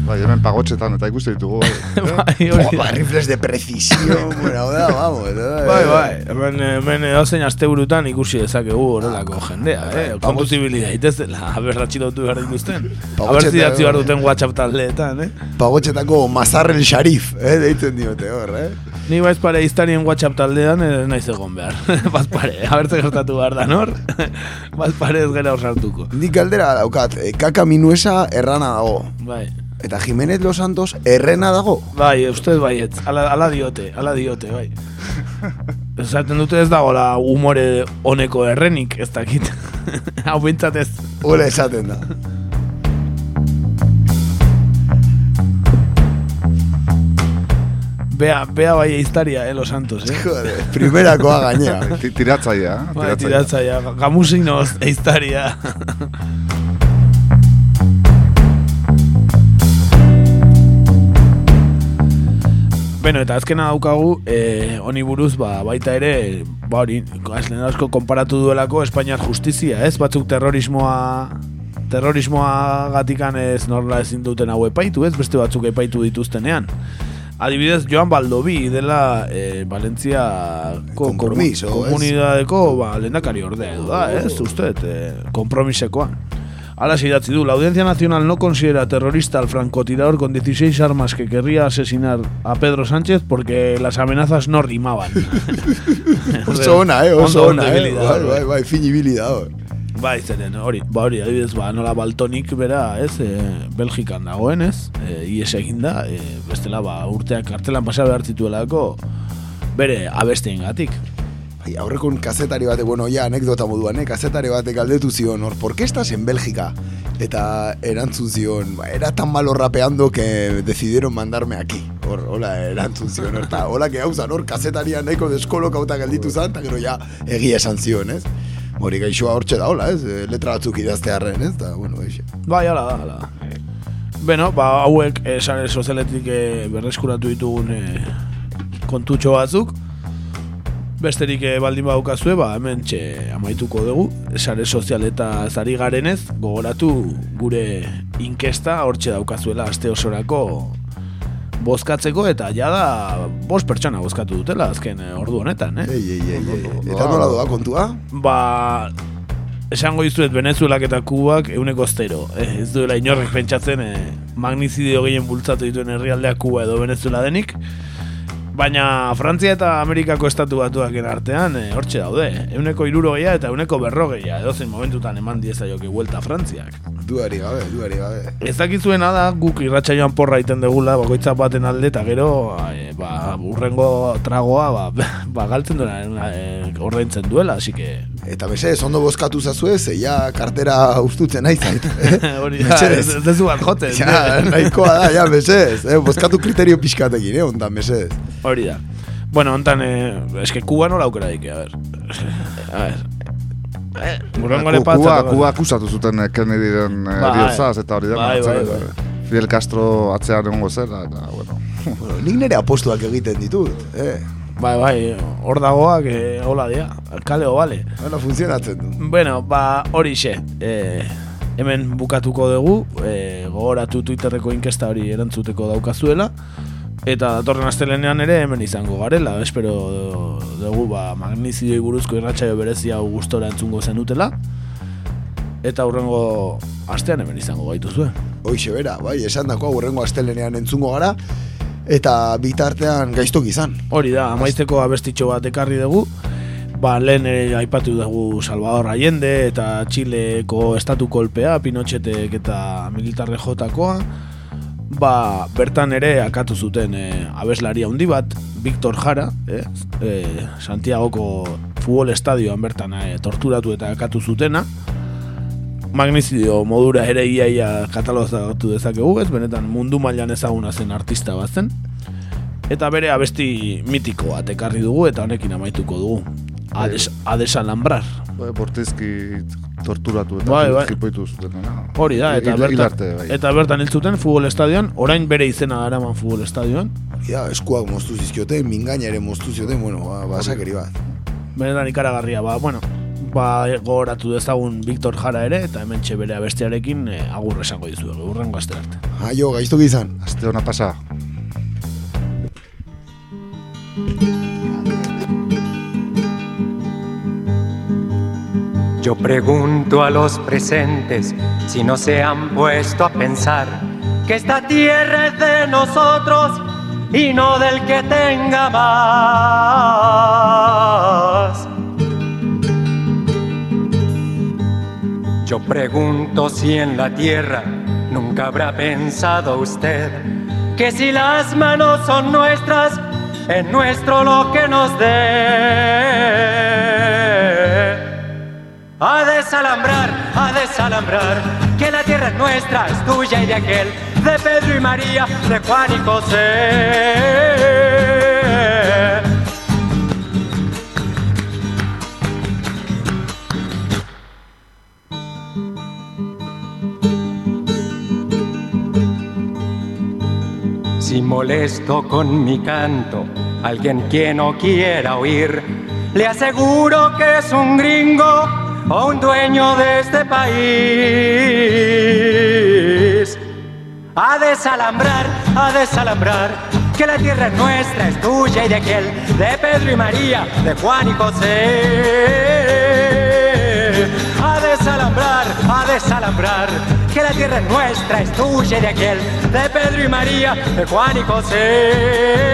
S4: Bai, hemen pagotxetan eta ikuste ditugu. Bai.
S6: Bai, hori da.
S1: Ba, rifles de precisión, bueno, da, vamos.
S6: Bai, bai, hemen, hemen edozein aste burutan ikusi dezakegu horrelako jendea, eh? Kontu zibili daitezela, aberratxilotu behar dituzten.
S1: Pagotxeta-
S6: Aber zidatzi behar duten WhatsApp taldeetan, eh?
S1: Pagotxetako Mazarrel Sharif, eh, deitzen diote hor, eh?
S6: Ni baiz pare iztarien WhatsApp taldean ez naiz egon behar. Baz pare, abertze gertatu behar da nor, baz pare ez gara hor sartuko.
S1: Nik galdera daukat, eh, kaka minuesa errana dago.
S6: Bai.
S1: Eta Jimenez Los Santos errena dago.
S6: Bai, ustez baietz, ala, ala diote, ala diote, bai. Esaten dute ez dagoela umore honeko errenik, ez dakit. Hau bintzat ez.
S1: Hola esaten da.
S6: Bea, bea bai iztaria, eh, Los Santos, eh?
S1: Joder, primerakoa gainera.
S4: Ti- Tiratzaia, eh?
S6: Bai, tiratzaia, gamusinoz iztaria. Beno, eta azkena daukagu, eh, honi buruz, ba, baita ere, ba hori, azlen asko konparatu duelako Espainiar justizia, ez? Batzuk terrorismoa terrorismoa gatikan ez norla ezin duten hau epaitu, ez? Beste batzuk epaitu dituztenean. Adibidez, Joan Baldobi dela eh, Valentziako
S1: ez?
S6: komunidadeko ba, lehendakari ordea edo da, ez? Usted, eh, kompromisekoan. Ala se idatzi du, la Audiencia Nacional no considera terrorista al francotirador con 16 armas que querría asesinar a Pedro Sánchez porque las amenazas no rimaban.
S1: Oso ona, eh, oso ona, eh? Bai, bai, bai, fin ibili da hor.
S6: Bai, zeren, hori, ba hori, adibidez, ba, nola baltonik bera, ez, e, Belgikan dagoen, ez, e, ies egin da, e, bestela, ba, urteak kartelan pasa behar zituelako, bere abestien gatik.
S1: Bai, aurrekon kazetari batek, bueno, ja, anekdota moduan, eh? kazetari batek galdetu zion, hor, ¿por qué estás en Bélgica? Eta erantzun zion, ba, era tan malo rapeando que decidieron mandarme aquí. Hor, hola, erantzun zion, hor, eta hola, que gauzan, hor, kazetaria nahiko deskolokauta gelditu zan, eta gero ja, egia esan zion, ez? Hori gaixoa hortxe da, hola, ez? Eh, Letra batzuk idaztearren, ez? Eta, bueno, eixe.
S6: Bai, hala da, hala da. Beno, ba, hauek eh, sare sozialetik eh, berreskuratu ditugun eh, kontutxo batzuk. Besterik eh, baldin baukazue, ba, hemen txe amaituko dugu. Sare sozialeta zari garenez, gogoratu gure inkesta hortxe daukazuela aste osorako bozkatzeko eta jada bost pertsona bozkatu dutela azken eh, ordu honetan, eh?
S1: Ei, ei, ei, ei. Eta nola doa kontua?
S6: Ba, esango dizuet Venezuelak eta Kubak euneko zero. Eh, ez duela inorrek pentsatzen eh, magnizidio gehien bultzatu dituen herrialdeak Kuba edo Venezuela denik. Baina Frantzia eta Amerikako estatu batuaken artean eh, hortxe daude. Euneko irurogeia eta euneko berrogeia. Edozein momentutan eman diezaioke vuelta Frantziak.
S1: Duari gabe, duari gabe.
S6: Ez dakizuena da, guk irratsaioan porra iten degula, bakoitza baten alde, eta gero, e, ba, urrengo tragoa, ba, ba galtzen duena, e, ordaintzen duela, así que...
S1: Eta mesedez, ondo bozkatu zazue, ze ja kartera ustutzen nahi zait. Eh?
S6: Hori da, ez, ez dezu bat joten.
S1: Ja, nahikoa da, ja, mesedez. Eh? Bozkatu kriterio pixkatekin, eh, ondan, mesedez.
S6: Hori da. Bueno, ontan, eh, eske Kuba nola aukera dike, a ver. A ver. Eh, Urrengore
S4: Ku-
S6: patza.
S4: Kuba, Kuba akusatu zuten eh, Kennedyren eh,
S6: Bai.
S4: bihotzaz, eta hori da.
S6: Bai, bai,
S4: bai, Fidel Castro atzean egongo zela, eta, bueno.
S1: bueno, nik nire apostuak egiten ditut, eh?
S6: Bai, bai, hor dagoak, eh, hola dia, kaleo, bale.
S1: Hala funtzionatzen du.
S6: Bueno, ba, hori xe, eh, hemen bukatuko dugu, eh, gogoratu Twitterreko inkesta hori erantzuteko daukazuela, eta datorren astelenean ere hemen izango garela, espero dugu ba, magnizidioi buruzko irratsaio berezia hau gustora entzungo zenutela, eta hurrengo astean hemen izango gaituzue.
S1: Hoixe bera, bai, esan dako aurrengo astelenean entzungo gara, eta bitartean gaiztok izan.
S6: Hori da, amaitzeko abestitxo bat ekarri dugu, ba, lehen ere aipatu dugu Salvador Allende eta Txileko estatu kolpea, Pinochetek eta militarre jotakoa, ba, bertan ere akatu zuten e, abeslaria handi bat, Victor Jara, eh, e, Santiagoko futbol estadioan bertan e, torturatu eta akatu zutena, magnizidio modura ere iaia katalogatu dezakegu, ez benetan mundu mailan ezaguna zen artista bat zen. Eta bere abesti mitiko bat ekarri dugu eta honekin amaituko dugu. Ades, Ades Alambrar.
S4: Bai, bortizki torturatu eta
S6: Bai, bai.
S4: jipoitu zuten.
S6: Hori da, eta
S4: Hil-
S6: bertan,
S4: hilarte, bai.
S6: eta bertan hil zuten futbol estadioan, orain bere izena daraman futbol estadioan.
S1: Ja, eskuak moztu zizkioten, mingaina ere moztu zioten, bueno, ba, basakeri bat.
S6: Benetan ikaragarria, ba, bueno, ba, gogoratu dezagun Victor Jara ere, eta hemen bere abestiarekin e, agur esango dizuegu, urrengo astera arte.
S1: Aio, gaiztok izan.
S4: Aste hona pasa.
S12: Yo pregunto a los presentes si no se han puesto a pensar que esta tierra es de nosotros y no del que tenga más. Yo pregunto si en la tierra nunca habrá pensado usted que si las manos son nuestras, es nuestro lo que nos dé. A desalambrar, a desalambrar, que la tierra es nuestra, es tuya y de aquel, de Pedro y María, de Juan y José. Si molesto con mi canto, alguien que no quiera oír, le aseguro que es un gringo o un dueño de este país. A desalambrar, a desalambrar, que la tierra es nuestra, es tuya y de aquel, de Pedro y María, de Juan y José. A desalambrar, a desalambrar, que la tierra es nuestra, es tuya y de aquel, de Pedro y María, de Juan y José.